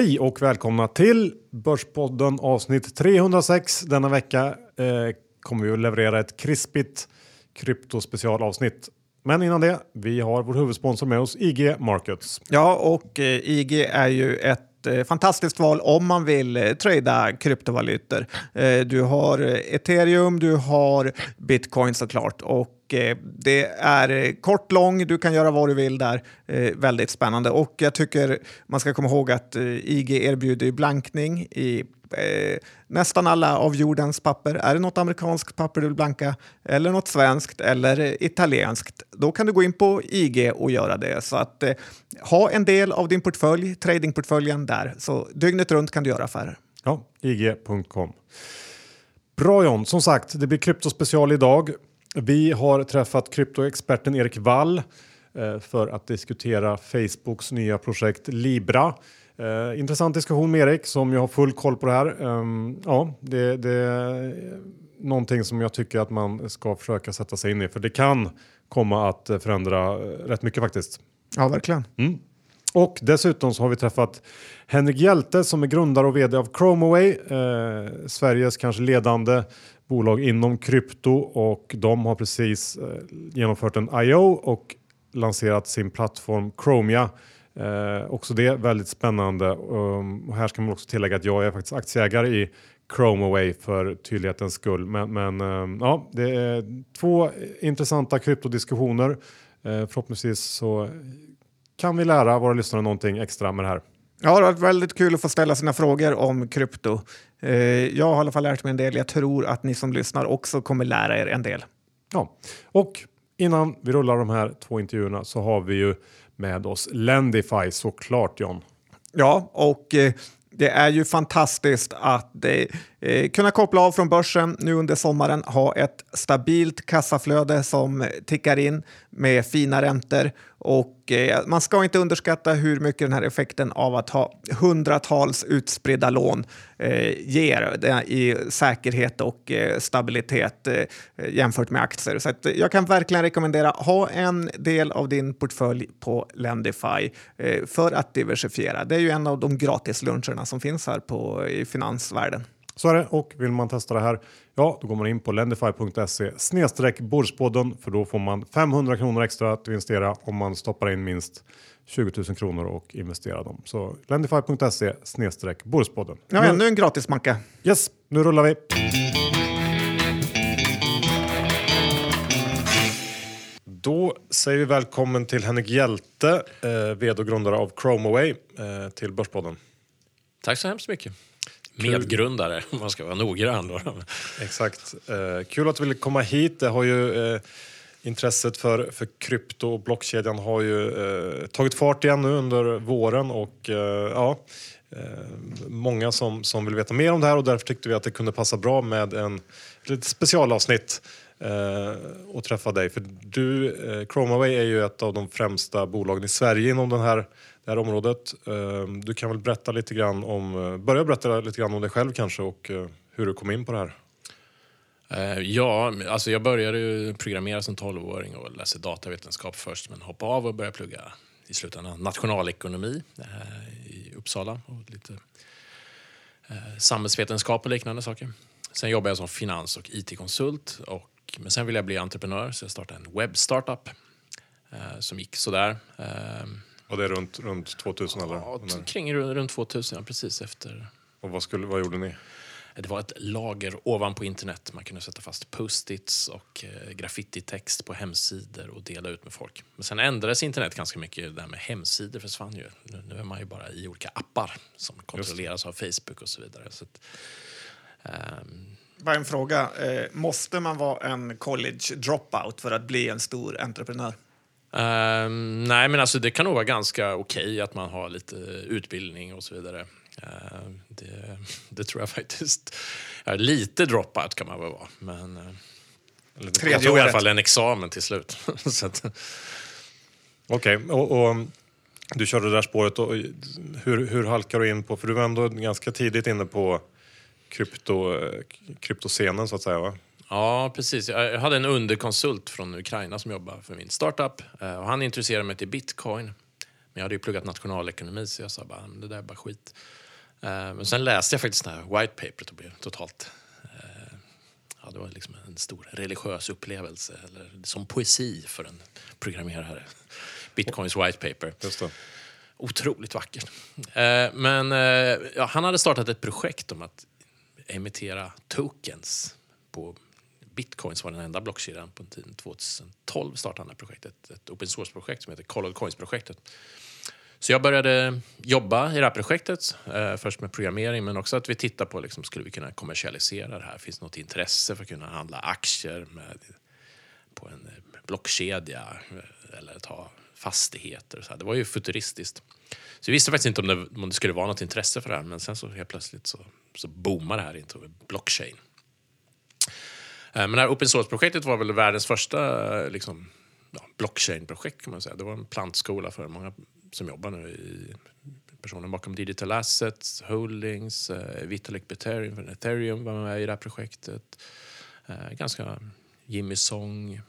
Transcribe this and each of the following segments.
Hej och välkomna till Börspodden avsnitt 306. Denna vecka eh, kommer vi att leverera ett krispigt kryptospecialavsnitt. Men innan det, vi har vår huvudsponsor med oss, IG Markets. Ja, och eh, IG är ju ett eh, fantastiskt val om man vill eh, trada kryptovalutor. Eh, du har eh, ethereum, du har bitcoin såklart och eh, det är eh, kort, lång, du kan göra vad du vill där. Eh, väldigt spännande och jag tycker man ska komma ihåg att eh, IG erbjuder blankning i eh, nästan alla av jordens papper. Är det något amerikanskt papper du vill blanka eller något svenskt eller eh, italienskt, då kan du gå in på IG och göra det. Så att ha en del av din portfölj, tradingportföljen där, så dygnet runt kan du göra affärer. Ja, IG.com. Bra John, som sagt, det blir kryptospecial idag. Vi har träffat kryptoexperten Erik Wall eh, för att diskutera Facebooks nya projekt Libra. Eh, intressant diskussion med Erik som jag har full koll på det här. Um, ja, det, det är någonting som jag tycker att man ska försöka sätta sig in i för det kan komma att förändra eh, rätt mycket faktiskt. Ja, verkligen. Mm. Och dessutom så har vi träffat Henrik Hjälte som är grundare och vd av Chromaway, eh, Sveriges kanske ledande bolag inom krypto och de har precis eh, genomfört en IO och lanserat sin plattform Chromia. Eh, också det väldigt spännande. Um, och här ska man också tillägga att jag är faktiskt aktieägare i Chromaway för tydlighetens skull. Men, men um, ja, det är två intressanta kryptodiskussioner. Eh, förhoppningsvis så kan vi lära våra lyssnare någonting extra med det här. Ja, det har varit väldigt kul att få ställa sina frågor om krypto. Eh, jag har i alla fall lärt mig en del. Jag tror att ni som lyssnar också kommer lära er en del. Ja, och innan vi rullar de här två intervjuerna så har vi ju med oss Lendify såklart John. Ja, och eh, det är ju fantastiskt att eh, kunna koppla av från börsen nu under sommaren, ha ett stabilt kassaflöde som tickar in med fina räntor och eh, man ska inte underskatta hur mycket den här effekten av att ha hundratals utspridda lån eh, ger i säkerhet och eh, stabilitet eh, jämfört med aktier. Så att, jag kan verkligen rekommendera ha en del av din portfölj på Lendify eh, för att diversifiera. Det är ju en av de gratisluncherna som finns här på, i finansvärlden. Så är det och vill man testa det här, ja då går man in på lendify.se snedstreck för då får man 500 kronor extra att investera om man stoppar in minst 20 000 kronor och investerar dem. Så lendify.se snedstreck Börspodden. Ja, ännu en gratismacka. Yes, nu rullar vi. Då säger vi välkommen till Henrik Hjälte, eh, vd och grundare av Chromaway eh, till Börspodden. Tack så hemskt mycket. Medgrundare, om man ska vara noggrann. Då. Exakt. Eh, kul att du ville komma hit. Det har ju, eh, intresset för, för krypto och blockkedjan har ju eh, tagit fart igen nu under våren och eh, ja, eh, många som, som vill veta mer om det här och därför tyckte vi att det kunde passa bra med en ett specialavsnitt eh, och träffa dig. För du, eh, Chromaway är ju ett av de främsta bolagen i Sverige inom den här, det här området. Ehm, du kan väl berätta lite grann om, eh, börja berätta lite grann om dig själv kanske och eh, hur du kom in på det här. Eh, ja, alltså jag började ju programmera som 12-åring och läste datavetenskap först men hoppade av och började plugga i slutändan nationalekonomi i Uppsala och lite samhällsvetenskap och liknande saker. Sen jobbade jag som finans och IT-konsult och men sen ville jag bli entreprenör så jag startade en webbstartup eh, som gick sådär. Eh, och det är runt, runt 2000 eller? ja, kring ru- runt 2000, ja, precis efter. Och vad, skulle, vad gjorde ni? Det var ett lager ovanpå internet. Man kunde sätta fast post-its och eh, graffititext på hemsidor och dela ut med folk. Men sen ändrades internet ganska mycket. Det här med hemsidor försvann ju. Nu, nu är man ju bara i olika appar som kontrolleras av Facebook och så vidare. Så att, ehm, Bara en fråga. Eh, måste man vara en college dropout för att bli en stor entreprenör? Ehm, nej, men alltså det kan nog vara ganska okej att man har lite utbildning och så vidare. Ehm, det, det tror jag faktiskt. Ja, lite dropout kan man väl vara, men jag Tredje tog i alla fall en examen till slut. Okej, och, och du körde det där spåret. Och hur, hur halkar du in på, för du var ändå ganska tidigt inne på krypto, eh, kryptoscenen så att säga va? Ja, precis. Jag hade en underkonsult från Ukraina som jobbade för min startup. eh, Och han introducerade mig till bitcoin. Men jag hade ju pluggat nationalekonomi så jag sa bara, det där är bara skit. Eh, men sen läste jag faktiskt det här white paperet och blev totalt eh, Ja, det var liksom en stor religiös upplevelse, eller som poesi för en programmerare. Bitcoins white paper. Otroligt vackert. Men ja, han hade startat ett projekt om att emittera tokens på bitcoins var den enda blockkedjan på tiden. 2012 startade det här projektet, ett open source-projekt som heter Colored Coins-projektet. Så jag började jobba i det här projektet, eh, först med programmering men också att vi tittar på, liksom, skulle vi kunna kommersialisera det här? Finns det något intresse för att kunna handla aktier med, på en eh, blockkedja eh, eller ta fastigheter? Så här. Det var ju futuristiskt. Så vi visste faktiskt inte om det, om det skulle vara något intresse för det här men sen så helt plötsligt så, så boomade det här inte blockchain. Eh, Men det här open source-projektet var väl världens första eh, liksom, ja, blockchain-projekt kan man säga. Det var en plantskola för många som jobbar nu i personen bakom Digital Assets, Holdings, eh, Vitalik Buterin från Ethereum var med i det här projektet. Ganska Jimmy Song.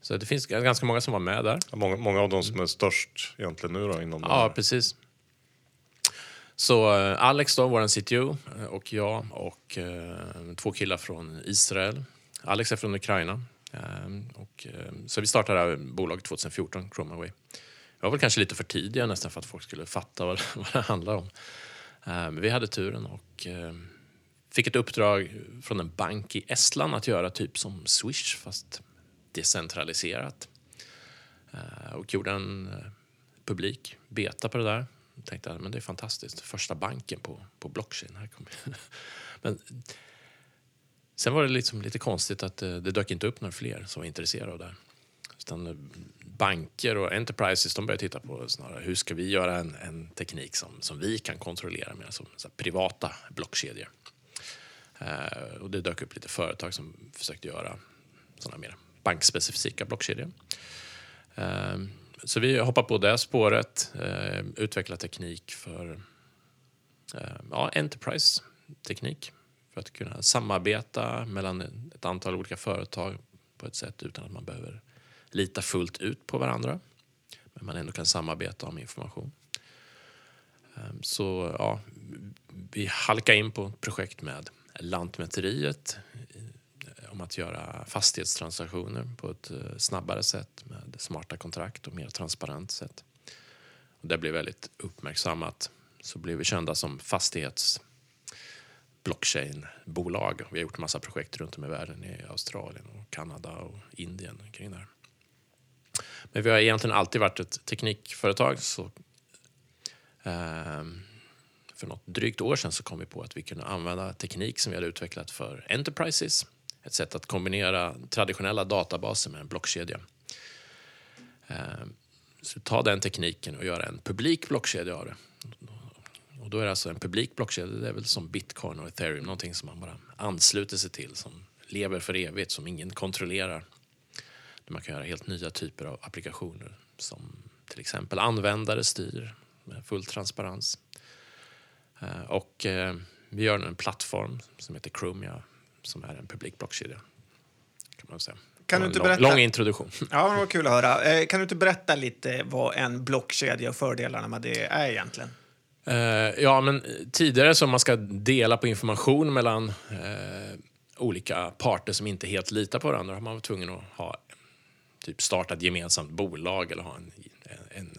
Så det finns ganska många som var med där. Många, många av de som är störst egentligen nu då inom Ja, precis. Så eh, Alex då, vår CTO, eh, och jag och eh, två killar från Israel. Alex är från Ukraina. Eh, och, eh, så vi startade det här bolaget 2014, Chromaway. Vi var väl kanske lite för tidiga nästan för att folk skulle fatta vad, vad det handlar om. Eh, men vi hade turen och eh, fick ett uppdrag från en bank i Estland att göra typ som Swish fast decentraliserat. Eh, och gjorde en eh, publik beta på det där. Jag tänkte att men det är fantastiskt. Första banken på, på blockchain. Här kom men sen var det liksom lite konstigt att det, det dök inte upp några fler som var intresserade av det här. Utan eh, banker och enterprises de började titta på snarare hur ska vi göra en, en teknik som, som vi kan kontrollera med som så här, privata blockkedjor. Eh, och det dök upp lite företag som försökte göra sådana mer bankspecifika blockkedjor. Eh, så vi hoppar på det spåret, eh, utvecklar teknik för eh, ja, enterprise-teknik för att kunna samarbeta mellan ett antal olika företag på ett sätt utan att man behöver lita fullt ut på varandra. Men man ändå kan samarbeta om information. Eh, Så ja, vi halkar in på ett projekt med Lantmäteriet om att göra fastighetstransaktioner på ett eh, snabbare sätt med smarta kontrakt och mer transparent sätt. Och det blev väldigt uppmärksammat. Så blev vi kända som fastighets blockchain-bolag. Vi har gjort massa projekt runt om i världen, i Australien, och Kanada och Indien kring det här. Men vi har egentligen alltid varit ett teknikföretag. Så, eh, för något drygt år sedan så kom vi på att vi kunde använda teknik som vi hade utvecklat för enterprises. Ett sätt att kombinera traditionella databaser med en blockkedja. Eh, så ta den tekniken och göra en publik blockkedja av det. Och då är det alltså en publik blockkedja, det är väl som bitcoin och ethereum, någonting som man bara ansluter sig till, som lever för evigt, som ingen kontrollerar. Där man kan göra helt nya typer av applikationer som till exempel användare styr med full transparens. Eh, och eh, vi gör nu en plattform som heter Chromia som är en publik blockkedja. Kan man säga. Kan du inte en lång, berätta- lång introduktion. Ja, det var kul att höra. Eh, Kan du inte berätta lite vad en blockkedja och fördelarna med det är egentligen? Eh, ja, men tidigare så man ska dela på information mellan eh, olika parter som inte helt litar på varandra har man varit tvungen att ha typ starta ett gemensamt bolag eller ha en, en,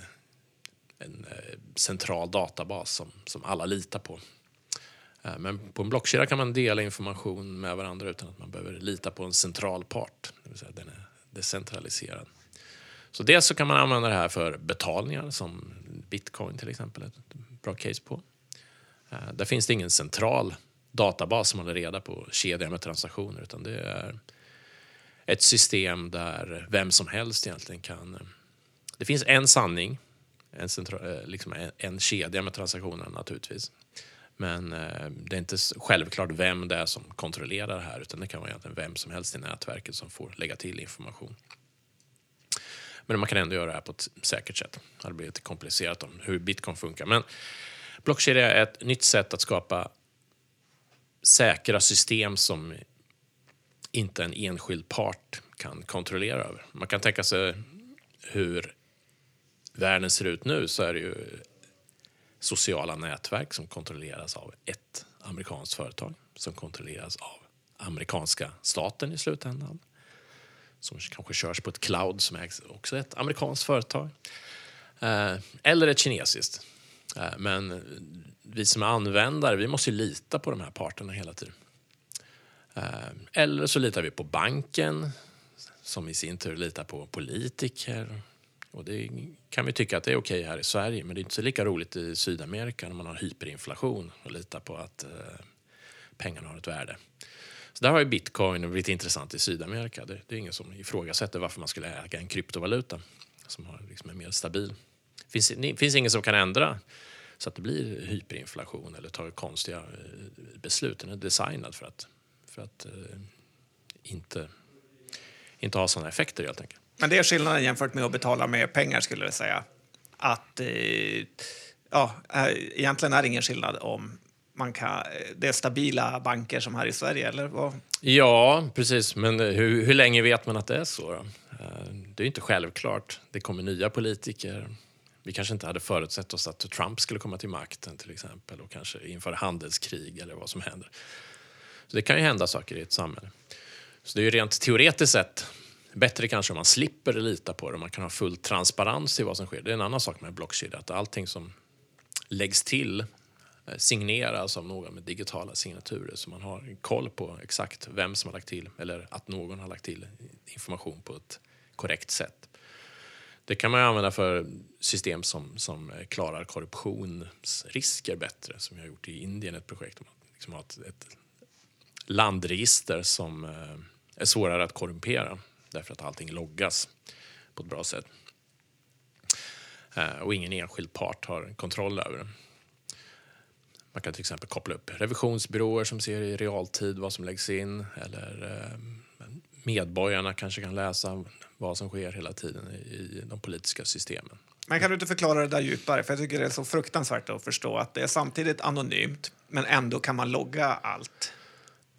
en eh, central databas som, som alla litar på. Eh, men på en blockkedja kan man dela information med varandra utan att man behöver lita på en central part. Det vill säga den är decentraliserad. Så dels så kan man använda det här för betalningar som bitcoin till exempel är ett bra case på. Eh, där finns det ingen central databas som håller reda på kedjan med transaktioner utan det är ett system där vem som helst egentligen kan... Eh, det finns en sanning, en, central, liksom en, en kedja med transaktioner naturligtvis. Men eh, det är inte självklart vem det är som kontrollerar det här utan det kan vara egentligen vem som helst i nätverket som får lägga till information. Men man kan ändå göra det här på ett säkert sätt. Det hade blivit lite komplicerat om hur bitcoin funkar. Men blockkedja är ett nytt sätt att skapa säkra system som inte en enskild part kan kontrollera över. Man kan tänka sig hur världen ser ut nu så är det ju sociala nätverk som kontrolleras av ett amerikanskt företag som kontrolleras av amerikanska staten i slutändan. Som kanske körs på ett cloud som ägs också ett amerikanskt företag. Eh, eller ett kinesiskt. Eh, men vi som är användare vi måste lita på de här parterna hela tiden. Eh, eller så litar vi på banken som i sin tur litar på politiker. Och det kan vi tycka att det är okej här i Sverige men det är inte så lika roligt i Sydamerika när man har hyperinflation och litar på att eh, pengarna har ett värde. Så där har ju bitcoin blivit intressant i Sydamerika. Det, det är ingen som ifrågasätter varför man skulle äga en kryptovaluta som har liksom är mer stabil. Det finns, finns ingen som kan ändra så att det blir hyperinflation eller tar konstiga eh, beslut. Den är designad för att, för att eh, inte, inte ha sådana effekter helt enkelt. Men det är skillnaden jämfört med att betala med pengar skulle jag säga. Att eh, ja, eh, egentligen är det ingen skillnad om man kan, eh, det är stabila banker som här i Sverige, eller vad? Ja, precis. Men eh, hur, hur länge vet man att det är så? Då? Det är inte självklart. Det kommer nya politiker. Vi kanske inte hade förutsett oss att Trump skulle komma till makten till exempel och kanske införa handelskrig eller vad som händer. Så det kan ju hända saker i ett samhälle. Så det är ju rent teoretiskt sett bättre kanske om man slipper lita på det. Man kan ha full transparens i vad som sker. Det är en annan sak med blockkedja, att allting som läggs till eh, signeras av någon med digitala signaturer så man har koll på exakt vem som har lagt till eller att någon har lagt till information på ett korrekt sätt. Det kan man använda för system som, som klarar korruptionsrisker bättre, som jag har gjort i Indien, ett projekt om att liksom ha ett, ett landregister som eh, är svårare att korrumpera därför att allting loggas på ett bra sätt. Eh, och ingen enskild part har kontroll över det. Man kan till exempel koppla upp revisionsbyråer som ser i realtid vad som läggs in eller eh, medborgarna kanske kan läsa vad som sker hela tiden i de politiska systemen. Men kan du inte förklara det där djupare? För jag tycker det är så fruktansvärt att förstå att det är samtidigt anonymt, men ändå kan man logga allt.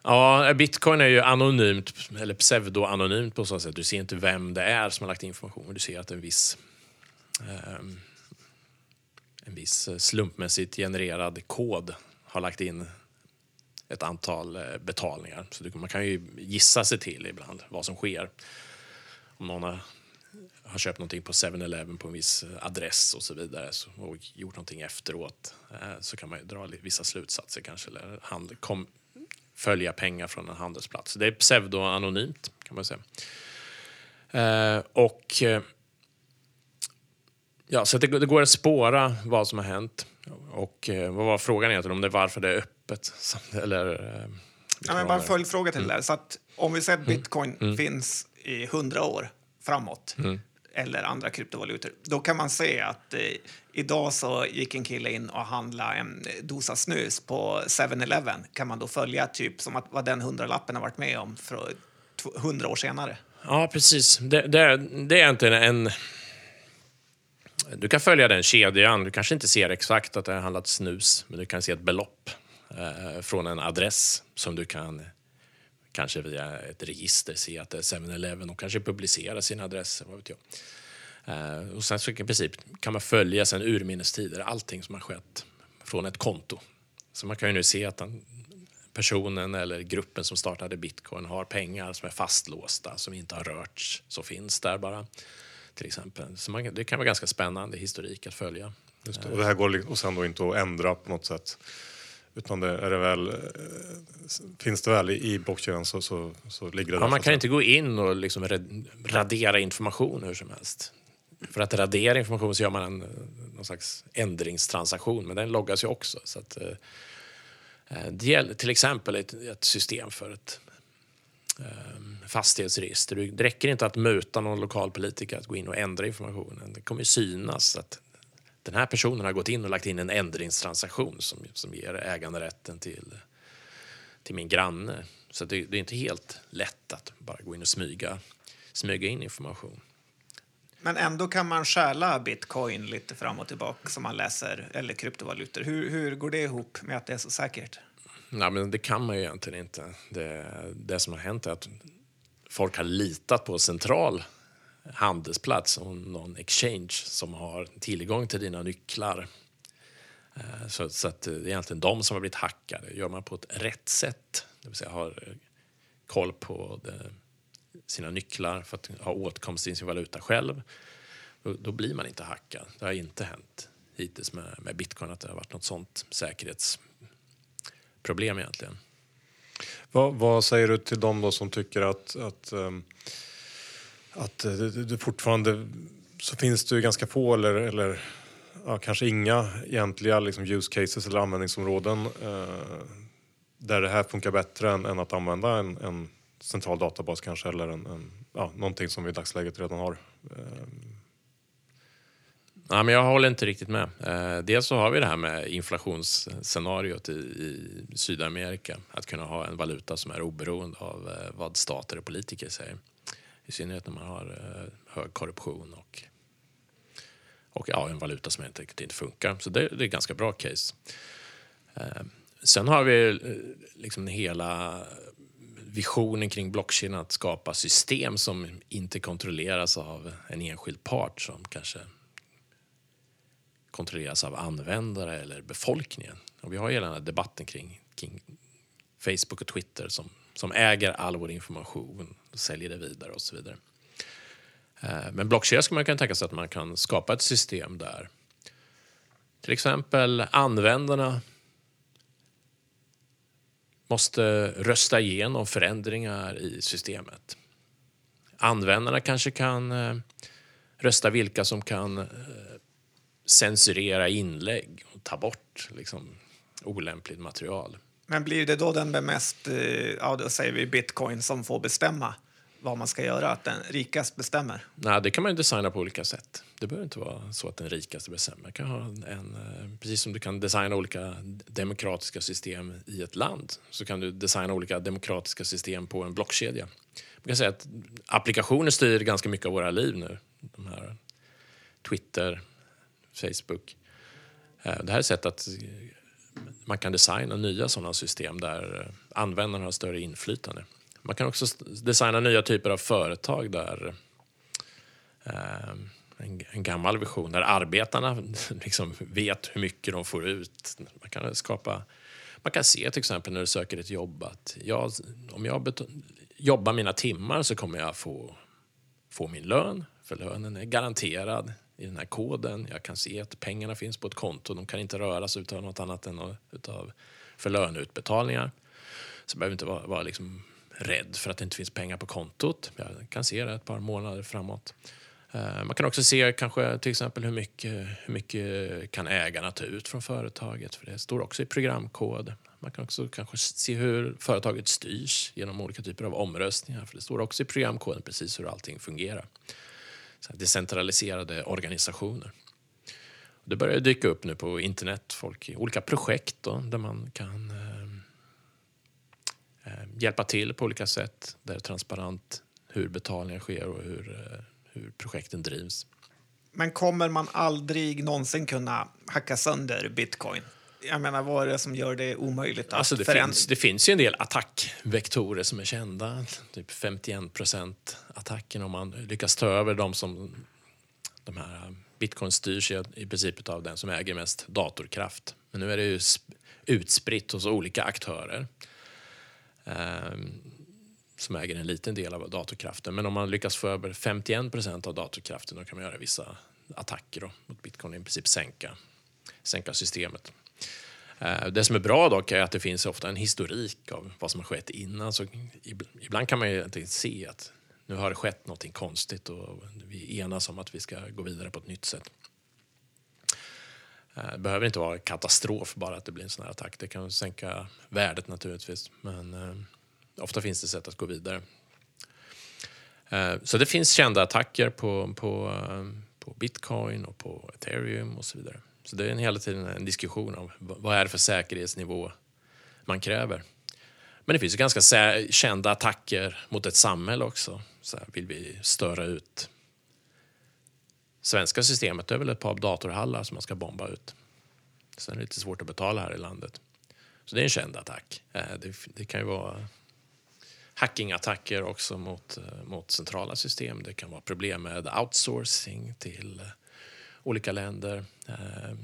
Ja, bitcoin är ju anonymt, eller pseudo-anonymt på så sätt. Du ser inte vem det är som har lagt information. Du ser att en viss, eh, en viss eh, slumpmässigt genererad kod har lagt in ett antal eh, betalningar. Så man kan ju gissa sig till ibland vad som sker. Om någon har, har köpt någonting på 7-Eleven på en viss eh, adress och så vidare och gjort någonting efteråt så kan man ju dra vissa slutsatser kanske. Eller hand, kom, följa pengar från en handelsplats. Det är pseudo-anonymt kan man säga. Eh, och eh, ja, så det, det, går att spåra vad som har hänt. Och eh, vad var frågan egentligen? Om det varför det är öppet? Eller, ja, men bara en följdfråga till mm. det där. Så att om vi säger att mm. bitcoin mm. finns i hundra år framåt mm. eller andra kryptovalutor, då kan man se att idag så gick en kille in och handlade en dosa snus på 7-Eleven. Kan man då följa typ som att vad den hundralappen har varit med om för hundra år senare? Ja, precis. Det, det, det är egentligen en... Du kan följa den kedjan. Du kanske inte ser exakt att det har handlat snus, men du kan se ett belopp eh, från en adress som du kan kanske via ett register se att det är 7-Eleven och kanske publicera sina adresser. Vad vet jag. Uh, och sen så i princip kan man följa sen urminnes tider allting som har skett från ett konto. Så man kan ju nu se att den personen eller gruppen som startade bitcoin har pengar som är fastlåsta, som inte har rörts, så finns där bara. Till exempel. Så man, det kan vara ganska spännande historik att följa. Just det. Och det här går och sen då inte att ändra på något sätt? Utan det är det väl, eh, finns det väl i blockkedjan så, så, så ligger det där. Ja, man kan inte gå in och liksom radera information hur som helst. För att radera information så gör man en någon slags ändringstransaktion, men den loggas ju också. Så att, eh, eh, det gäller till exempel ett, ett system för ett eh, fastighetsregister. Det räcker inte att muta någon lokal politiker att gå in och ändra informationen. Det kommer synas att den här personen har gått in och lagt in en ändringstransaktion som, som ger äganderätten till, till min granne. Så det, det är inte helt lätt att bara gå in och smyga, smyga in information. Men ändå kan man stjäla bitcoin lite fram och tillbaka som man läser, eller kryptovalutor. Hur, hur går det ihop med att det är så säkert? Nej, men det kan man ju egentligen inte. Det, det som har hänt är att folk har litat på central handelsplats och någon exchange som har tillgång till dina nycklar. Eh, så, så att det är egentligen de som har blivit hackade. Gör man på ett rätt sätt, det vill säga har koll på det, sina nycklar för att ha åtkomst till sin valuta själv, då, då, blir man inte hackad. Det har inte hänt hittills med, med bitcoin att det har varit något sånt säkerhetsproblem egentligen. Vad, vad, säger du till dem då som tycker att, att, um, att det, det fortfarande så finns det ju ganska få eller, eller ja, kanske inga egentliga liksom, use cases eller användningsområden eh, där det här funkar bättre än, än att använda en, en, central databas kanske eller en, en, ja, någonting som vi i dagsläget redan har. Ehm. Ja, men jag håller inte riktigt med. Eh, dels så har vi det här med inflationsscenariot i, i, Sydamerika. Att kunna ha en valuta som är oberoende av eh, vad stater och politiker säger. I synnerhet när man har eh, hög korruption och, och ja, en valuta som helt enkelt inte funkar. Så det, det är ett ganska bra case. Eh, sen har vi eh, liksom hela visionen kring blockchain att skapa system som inte kontrolleras av en enskild part som kanske kontrolleras av användare eller befolkningen. Och vi har hela den här debatten kring, kring Facebook och Twitter som, som äger all vår information och säljer det vidare och så vidare. Eh, men blockkedja skulle man kunna tänka sig att man kan skapa ett system där till exempel användarna måste rösta igenom förändringar i systemet. Användarna kanske kan eh, rösta vilka som kan eh, censurera inlägg och ta bort liksom, olämpligt material. Men blir det då den med mest, eh, ja då säger vi bitcoin, som får bestämma vad man ska göra, att den rikast bestämmer? Nej, det kan man ju designa på olika sätt. Det behöver inte vara så att den rikaste bestämmer. Kan ha en, eh, precis som du kan designa olika demokratiska system i ett land så kan du designa olika demokratiska system på en blockkedja. Man kan säga att applikationer styr ganska mycket av våra liv nu. De här Twitter, Facebook. Eh, det här är ett sätt att eh, man kan designa nya sådana system där användarna har större inflytande. Man kan också designa nya typer av företag där eh, en, en, gammal vision där arbetarna liksom vet hur mycket de får ut. Man kan skapa man kan se till exempel när du söker ett jobb att jag, om jag jobbar mina timmar så kommer jag få, få min lön, för lönen är garanterad i den här koden. Jag kan se att pengarna finns på ett konto. De kan inte röras av något annat än utav för löneutbetalningar. Så jag behöver inte vara, vara liksom rädd för att det inte finns pengar på kontot. Jag kan se det ett par månader framåt. Eh, man kan också se kanske till exempel hur mycket, hur mycket kan ägarna ta ut från företaget. För Det står också i programkod. Man kan också kanske se hur företaget styrs genom olika typer av omröstningar. För Det står också i programkoden precis hur allting fungerar decentraliserade organisationer. Det börjar dyka upp nu på internet, folk i olika projekt då, där man kan eh, eh hjälpa till på olika sätt. Där det är transparent hur betalningar sker och hur, eh, hur projekten drivs. Men kommer man aldrig någonsin kunna hacka sönder bitcoin? Jag menar, vad är det som gör det omöjligt att alltså det, finns, det finns ju en del attackvektorer som är kända. Typ 51 procent attacken om man lyckas ta över de som... De här Bitcoin styrs i princip av den som äger mest datorkraft. Men nu är det ju utspritt hos olika aktörer eh, som äger en liten del av datorkraften. Men om man lyckas få över 51 procent av datorkraften då kan man göra vissa attacker då, mot bitcoin i princip sänka, sänka systemet. Eh, det som är bra dock är att det finns ofta en historik av vad som har skett innan. Så ibland kan man ju se att nu har det skett något konstigt och vi enas om att vi ska gå vidare på ett nytt sätt. Eh, det behöver inte vara katastrof bara att det blir en sån här attack. Det kan sänka värdet naturligtvis, men eh, ofta finns det sätt att gå vidare. Eh, så det finns kända attacker på, på, på bitcoin och på ethereum och så vidare. Så det är en hela tiden en diskussion om vad är det för säkerhetsnivå man kräver. Men det finns ju ganska kända attacker mot ett samhälle också. Så här, vill vi störa ut svenska systemet, det är väl ett par datorhallar som man ska bomba ut. Sen är det lite svårt att betala här i landet. Så det är en känd attack. Eh, det, det kan ju vara hackingattacker också mot, eh, mot centrala system. Det kan vara problem med outsourcing till eh, olika länder. Eh,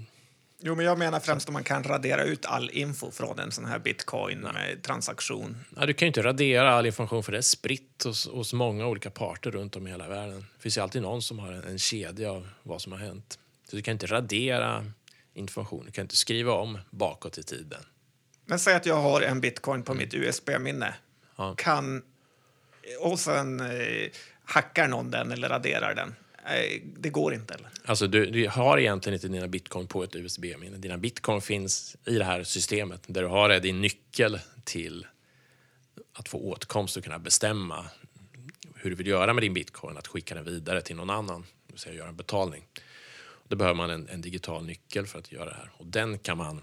Jo, men jag menar främst om man kan radera ut all info från en sån här bitcoin-transaktion. Ja, du kan ju inte radera all information för det är spritt hos, hos många olika parter runt om i hela världen. Det finns ju alltid någon som har en, en kedja av vad som har hänt. Så du kan inte radera information, du kan inte skriva om bakåt i tiden. Men säg att jag har en bitcoin på mitt USB-minne. Ja. Kan... Och sen eh, hackar någon den eller raderar den. Eh, det går inte, eller? Alltså du, du har egentligen inte dina bitcoin på ett USB-minne. Dina bitcoin finns i det här systemet där du har din nyckel till att få åtkomst och kunna bestämma hur du vill göra med din bitcoin, att skicka den vidare till någon annan, det vill säga göra en betalning. Då behöver man en, en digital nyckel för att göra det här och den kan man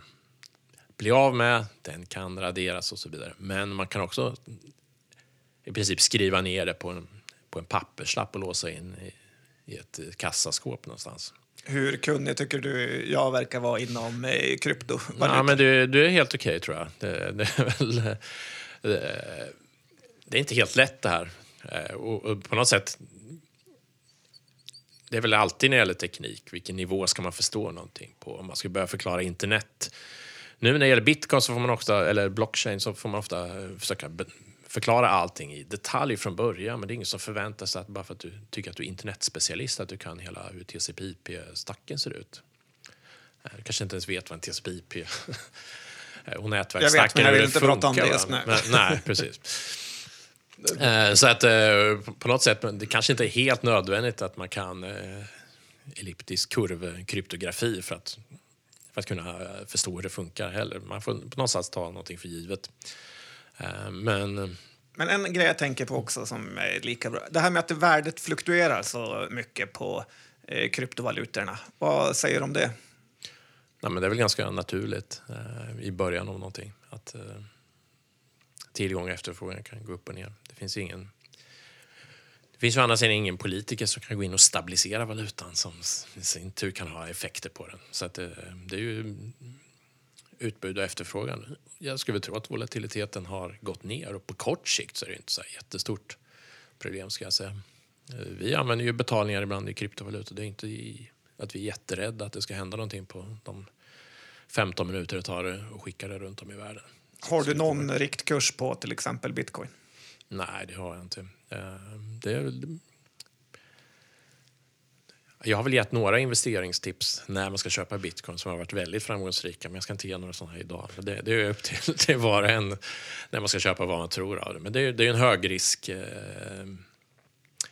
bli av med, den kan raderas och så vidare. Men man kan också i princip skriva ner det på en, på en papperslapp och låsa in i, i ett eh, kassaskåp någonstans. Hur kunnig tycker du jag verkar vara inom eh, krypto? Ja, men du, du är helt okej, tror jag. Det, det, är väl, eh, det, det är inte helt lätt det här. Eh, Och, och på något sätt... Det är väl alltid när det gäller teknik, vilken nivå ska man förstå någonting på? Om man ska börja förklara internet. Nu när det gäller bitcoin, så får man ofta, eller blockchain, så får man ofta eh, försöka förklara allting i detalj från början. Men det är ingen som förväntar sig att bara för att du tycker att du är internetspecialist att du kan hela hur TCP/IP-stacken ser ut. Eh, Du kanske inte ens vet vad en TCP/IP och nätverksstacken Jag vet, men jag vill inte prata om det nu. Men, nej, precis. Eh, Så att eh, på något sätt, det kanske inte är helt nödvändigt att man kan eh, elliptisk kurvkryptografi för att, för att kunna eh, förstå hur det funkar heller. Man får på något sätt ta någonting för givet. Eh, Men Men en grej jag tänker på också som är lika bra. Det här med att värdet fluktuerar så mycket på eh, kryptovalutorna. Vad säger du om det? Nej, men det är väl ganska naturligt i början av någonting. Att tillgång och efterfrågan kan gå upp och ner. Det finns ingen... Det finns ju sidan ingen politiker som kan gå in och stabilisera valutan som i sin tur kan ha effekter på den. Så att, eh, det är ju utbud och efterfrågan. Jag skulle tro att volatiliteten har gått ner och på kort sikt så är det inte så jättestort problem ska jag säga. Eh, Vi använder ju betalningar ibland i kryptovalutor. Det är inte i, att vi är jätterädda att det ska hända någonting på de 15 minuter det tar att skicka det runt om i världen. Har du någon riktkurs på till exempel bitcoin? Nej, det har jag inte. Eh, Det är, jag har väl gett några investeringstips när man ska köpa bitcoin som har varit väldigt framgångsrika, men jag ska inte ge några sådana här idag. Det, det är upp till, till var och en när man ska köpa vad man tror av det. Men det är, det är en högrisk... eh,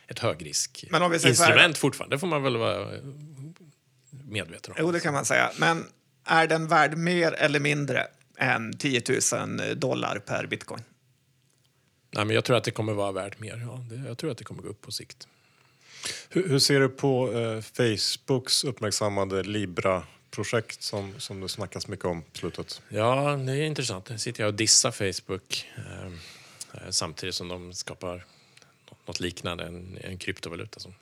Ett högrisk Men om vi säger så här då? instrument fortfarande. Det får man väl vara medveten om. Jo, det kan man säga. Men är den värd mer eller mindre än 10 000 dollar per bitcoin? Nej, men jag tror att det kommer vara värt mer. Ja, det, jag tror att det kommer gå upp på sikt. Hur, hur ser du på eh, Facebooks uppmärksammade Libra-projekt som, som det snackas mycket om på slutet? Ja, det är intressant. Nu sitter jag och dissar Facebook eh, eh, samtidigt som de skapar något liknande, en, en kryptovaluta. Som,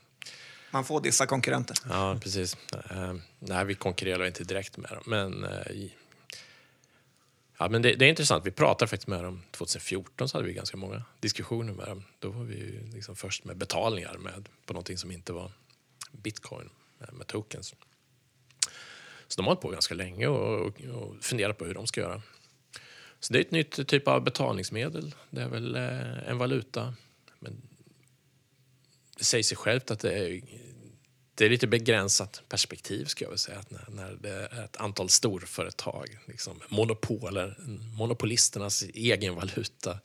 Man får dissa konkurrenter. ja, precis. Eh, nej, vi konkurrerar inte direkt med dem, men, eh, ja, men det, det är intressant. Vi pratade faktiskt med dem 2014, så hade vi ganska många diskussioner med dem. Då var vi ju liksom först med betalningar med, på någonting som inte var bitcoin, med, med tokens. Så de har hållit på ganska länge och, och, och funderat på hur de ska göra. Så det är ett nytt typ av betalningsmedel. Det är väl eh, en valuta. Men det säger sig självt att det är, det är lite begränsat perspektiv ska jag väl säga. Att när, när det är ett antal storföretag, liksom monopoler, monopolisternas egen valuta,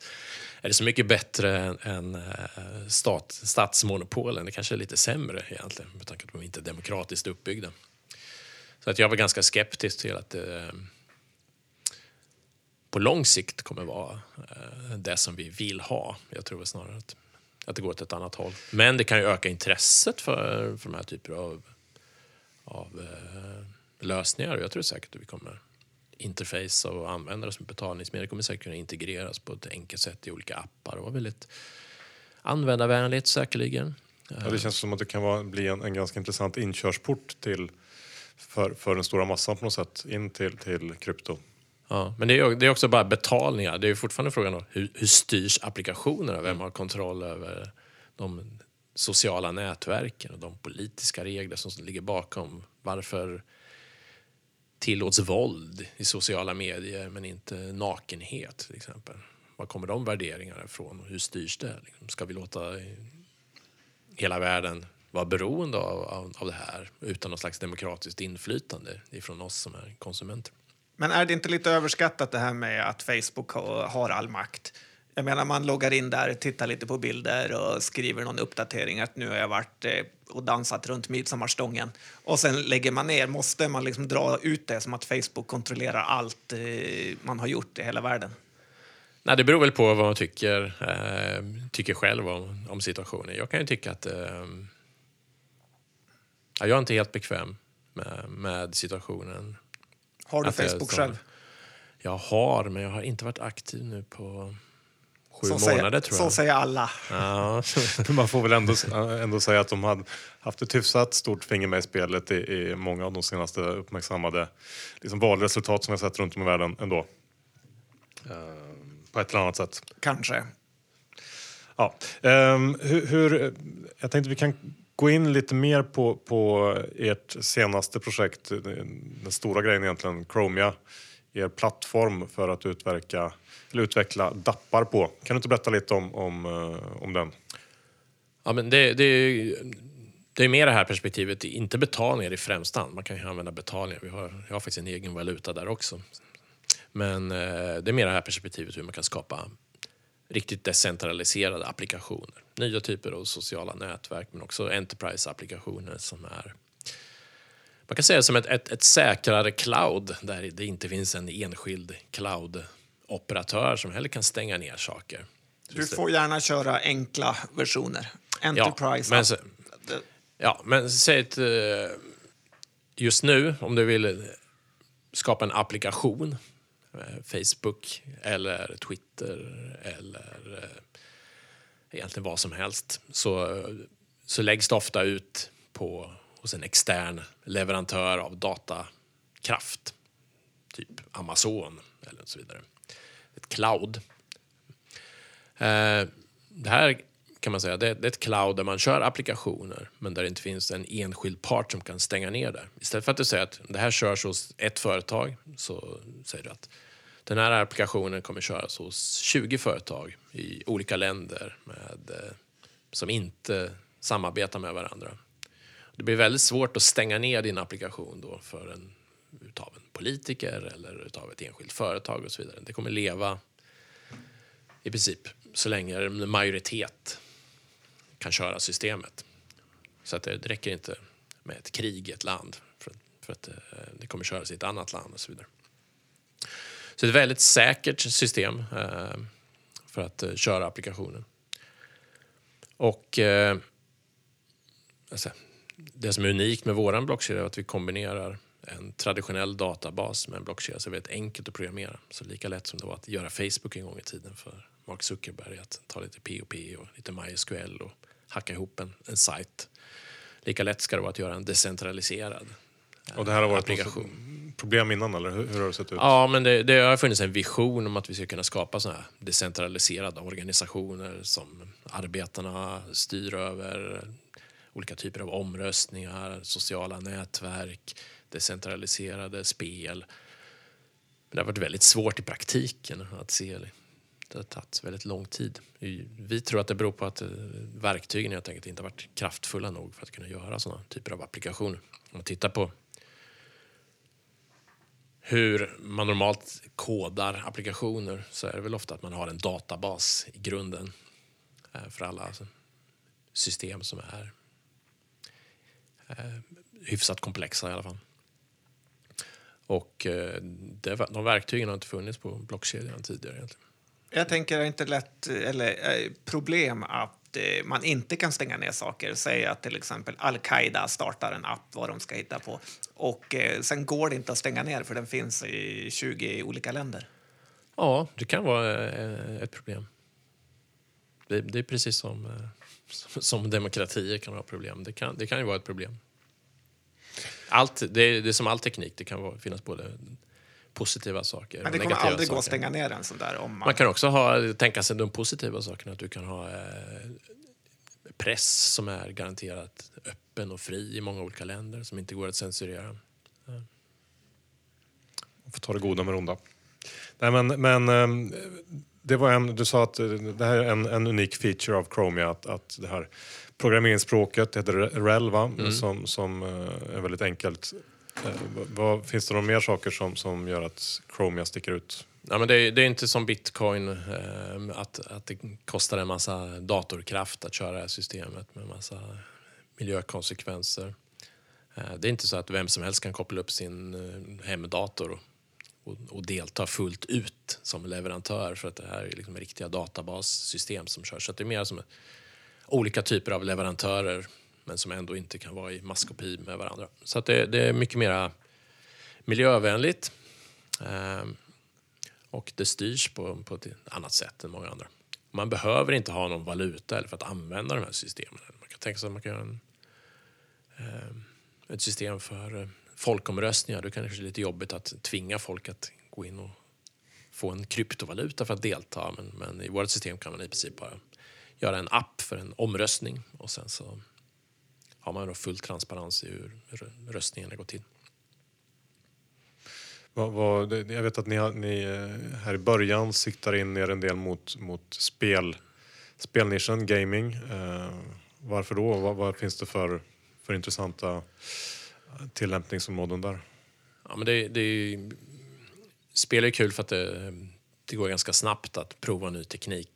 är det så mycket bättre än, eh, stat, statsmonopolen. Det kanske är lite sämre egentligen med tanke på att de inte är demokratiskt uppbyggda. Så att jag var ganska skeptisk till att det på lång sikt kommer vara eh, det som vi vill ha. Jag tror snarare att, att det går åt ett annat håll. Men det kan ju öka intresset för, för de här typerna av, av eh, lösningar. Jag tror säkert att vi kommer interface och använda det som betalningsmedel. Det kommer säkert kunna integreras på ett enkelt sätt i olika appar och vara väldigt användarvänligt säkerligen. Ja, det känns som att det kan vara, bli en, en ganska intressant inkörsport till, för, för den stora massan på något sätt in till, till krypto. Ja, men det är, det är också bara betalningar. Det är fortfarande frågan om hur, hur styrs applikationerna? Vem har kontroll över de sociala nätverken och de politiska regler som ligger bakom? Varför tillåts våld i sociala medier men inte nakenhet till exempel? Var kommer de värderingarna ifrån? Hur styrs det? Liksom, ska vi låta hela världen vara beroende av, av, av det här utan något slags demokratiskt inflytande ifrån oss som är konsumenter? Men är det inte lite överskattat det här med att Facebook har all makt? Jag menar, man loggar in där, tittar lite på bilder och skriver någon uppdatering att nu har jag varit eh, och dansat runt midsommarstången. Och sen lägger man ner. Måste man liksom dra ut det som att Facebook kontrollerar allt eh, man har gjort i hela världen? Nej, det beror väl på vad man tycker, eh, tycker själv om, om situationen. Jag kan ju tycka att eh, jag är inte helt bekväm med, med situationen. Har du Facebook så. själv? Jag har, men jag har inte varit aktiv nu på sju Så månader säger, tror så jag. säger alla. Ja. Man får väl ändå, ändå säga att de hade haft ett hyfsat stort finger med i spelet i, i många av de senaste uppmärksammade liksom valresultat som vi har sett runt om i världen ändå. Eh, på ett eller annat sätt. Kanske. Ja. ehm, hur, hur, jag tänkte vi kan gå in lite mer på, på ert senaste projekt, den stora grejen egentligen, Chromia, er plattform för att utverka, eller utveckla dappar på. Kan du inte berätta lite om, om, eh, om den? Ja, men det, det, är- det är mer det här perspektivet, inte betalningar i främsta hand. Man kan ju använda betalningar. Vi har, jag har faktiskt en egen valuta där också. Men eh, det är mer det här perspektivet hur man kan skapa riktigt decentraliserade applikationer. Nya typer av sociala nätverk men också enterprise-applikationer som är man kan säga som ett, ett, ett säkrare cloud där det inte finns en enskild cloud-operatör som heller kan stänga ner saker. Du får gärna köra enkla versioner. Enterprise. men så- Ja, men säg att eh, just nu om du vill skapa en applikation, Eh, Facebook eller Twitter eller eh, egentligen vad som helst, så, så läggs det ofta ut på, hos en extern leverantör av datakraft. Typ Amazon eller så vidare. Ett cloud. Eh, det här kan man säga, det är ett cloud där man kör applikationer men där det inte finns en enskild part som kan stänga ner det. Istället för att du säger att det här körs hos ett företag så säger du att den här applikationen kommer köras hos 20 företag i olika länder med, eh, som inte samarbetar med varandra. Det blir väldigt svårt att stänga ner din applikation då för en, utav en politiker eller utav ett enskilt företag och så vidare. Det kommer leva i princip så länge en majoritet kan köra systemet. Så att det, räcker inte med ett krig i ett land för, att- för att eh, det kommer köras i ett annat land och så vidare. Så det är ett väldigt säkert system eh, för att eh, köra applikationen. Och eh, alltså, det som är unikt med vår blockkedja är att vi kombinerar en traditionell databas med en blockkedja så det är väldigt enkelt att programmera. Så lika lätt som det var att göra Facebook en gång i tiden för Mark Zuckerberg att ta lite POP och lite MySQL och hacka ihop en, en sajt. Lika lätt ska det vara att göra en decentraliserad och det här har varit applikation. problem innan eller hur, hur har det sett ut? Ja, men det, det har funnits en vision om att vi ska kunna skapa såna här decentraliserade organisationer som arbetarna styr över. Olika typer av omröstningar, sociala nätverk, decentraliserade spel. Men det har varit väldigt svårt i praktiken att se. Det har tagit väldigt lång tid. Vi- Vi tror att det beror på att eh, verktygen helt enkelt inte har varit kraftfulla nog för att kunna göra sådana typer av applikationer. Om man tittar på hur man normalt kodar applikationer så är det väl ofta att man har en databas i grunden eh, för alla system som är eh, hyfsat komplexa i alla fall. Och eh, det, de verktygen har inte funnits på blockkedjan tidigare egentligen. Jag tänker det inte lätt, eller problem att eh, man inte kan stänga ner saker. Säg att till exempel Al-Qaida startar en app vad de ska hitta på och eh, sen går det inte att stänga ner för den finns i 20 olika länder. Ja, det kan vara eh, ett problem. Det, det är precis som, eh, som, demokratier kan ha problem. Det kan, det kan ju vara ett problem. Allt, det, är- det är som all teknik, det kan vara, finnas både positiva saker. Men det kommer aldrig gå att saker. stänga ner en sån där om man... Man kan också ha, tänka sig de positiva sakerna, att du kan ha eh, press som är garanterat öppen och fri i många olika länder som inte går att censurera. Man får ta det goda med det onda. Nej, men, men ehm, det var en, du sa att eh, det här är en, en unik feature av Chromia att, att det här programmeringsspråket det heter REL va? Som, som eh, är väldigt enkelt. Eh, vad, finns det några mer saker som, som gör att Chromia sticker ut? Ja, men det, är, det är inte som bitcoin, eh, att, att det kostar en massa datorkraft att köra det här systemet med massa miljökonsekvenser. Eh, det är inte så att vem som helst kan koppla upp sin eh, hemdator och, och, och delta fullt ut som leverantör för att det här är liksom riktiga databassystem som körs. Så att det är mer som olika typer av leverantörer men som ändå inte kan vara i maskopi med varandra. Så att det, det är mycket mer miljövänligt. Ehm, och det styrs på, på ett annat sätt än många andra. Man behöver inte ha någon valuta eller för att använda de här systemen. Man kan tänka sig att man kan göra en, eh, ett system för eh, folkomröstningar. Då kan det kanske lite jobbigt att tvinga folk att gå in och få en kryptovaluta för att delta. Men, men i vårt system kan man i princip bara göra en app för en omröstning och sen så har man då full transparens i hur rö- röstningen går till. Vad, vad, det- jag vet att ni, har, ni eh, här i början siktar in er en del mot, mot spel, spelnischen, gaming. Eh, varför då? Vad, vad finns det för, för intressanta tillämpningsområden där? Ja, men det, det är, spel är kul för att det, det går ganska snabbt att prova ny teknik.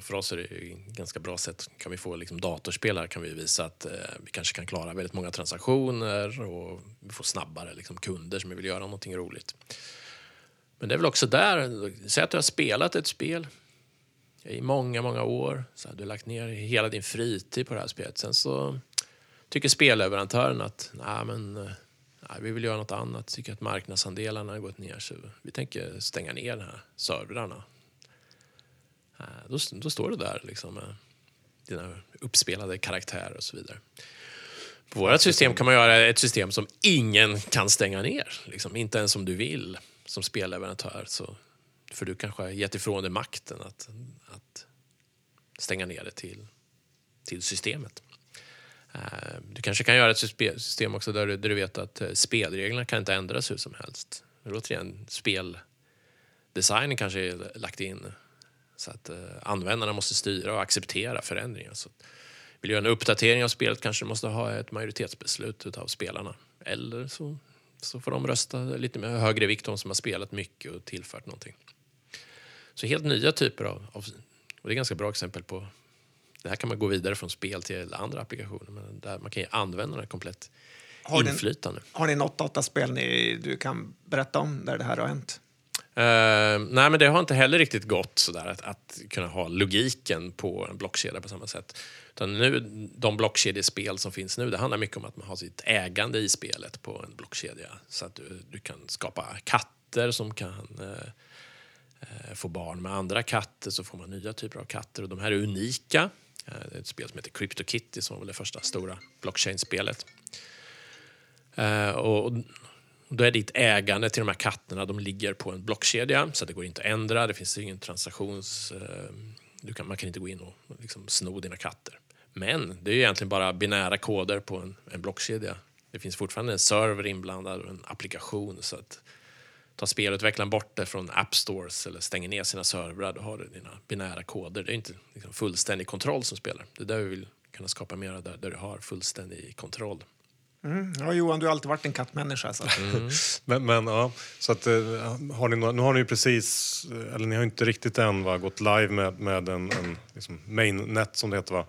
För oss är det ett ganska bra sätt. Kan vi få liksom datorspel här kan vi visa att eh, vi kanske kan klara väldigt många transaktioner och vi får snabbare liksom, kunder som vill göra någonting roligt. Men det är väl också där, säg att du har spelat ett spel i många, många år. Så här, du har lagt ner hela din fritid på det här spelet. Sen så tycker spelleverantören att nej, men, eh, nej, vi vill göra något annat. Tycker att marknadsandelarna har gått ner så vi tänker stänga ner de här servrarna. Eh, Då, då står du där liksom, med dina uppspelade karaktärer och så vidare. På vårt system kan man göra ett system som ingen kan stänga ner. Liksom, inte ens om du vill som spelleverantör. Så, för du kanske har gett ifrån dig makten att, att stänga ner det till, till systemet. Eh, Du kanske kan göra ett system också där du, där du vet att eh, spelreglerna kan inte ändras hur som helst. Men Återigen, speldesignen kanske är lagt in så att eh, användarna måste styra och acceptera förändringar. Så att vill du göra en uppdatering av spelet kanske du måste ha ett majoritetsbeslut av spelarna. Eller så, så får de rösta lite med högre vikt, de som har spelat mycket och tillfört någonting. Så helt nya typer av, av och det är ganska bra exempel på det här kan man gå vidare från spel till andra applikationer. Men där man kan ge användarna komplett Har ni- inflytande. Har ni något dataspel ni, du kan berätta om där det här har hänt? Uh, nej, men det har inte heller riktigt gått sådär att, att kunna ha logiken på en blockkedja på samma sätt. Utan nu, de blockkedjespel som finns nu, det handlar mycket om att man har sitt ägande i spelet på en blockkedja. Så att du, du kan skapa katter som kan uh, få barn med andra katter, så får man nya typer av katter. Och de här är unika. Uh, det är ett spel som heter CryptoKitty som var det första stora blockchain-spelet. Och då är ditt ägande till de här katterna, de ligger på en blockkedja så att det går inte att ändra. Det finns ingen transaktions... Eh, du kan, man kan inte gå in och liksom sno dina katter. Men det är ju egentligen bara binära koder på en, en blockkedja. Det finns fortfarande en server inblandad och en applikation. Så att tar spelutvecklaren bort det från App Stores eller stänger ner sina servrar, då har du dina binära koder. Det är inte liksom fullständig kontroll som spelar. Det är där vi vill kunna skapa mer där, där du har fullständig kontroll. Mm. Ja, Johan, du har alltid varit en kattmänniska. Så. att- Men, men ja, så att, eh, har ni, nu har ni ju precis, eh, eller ni har inte riktigt än va, gått live med, med en, en liksom mainnet som det heter va,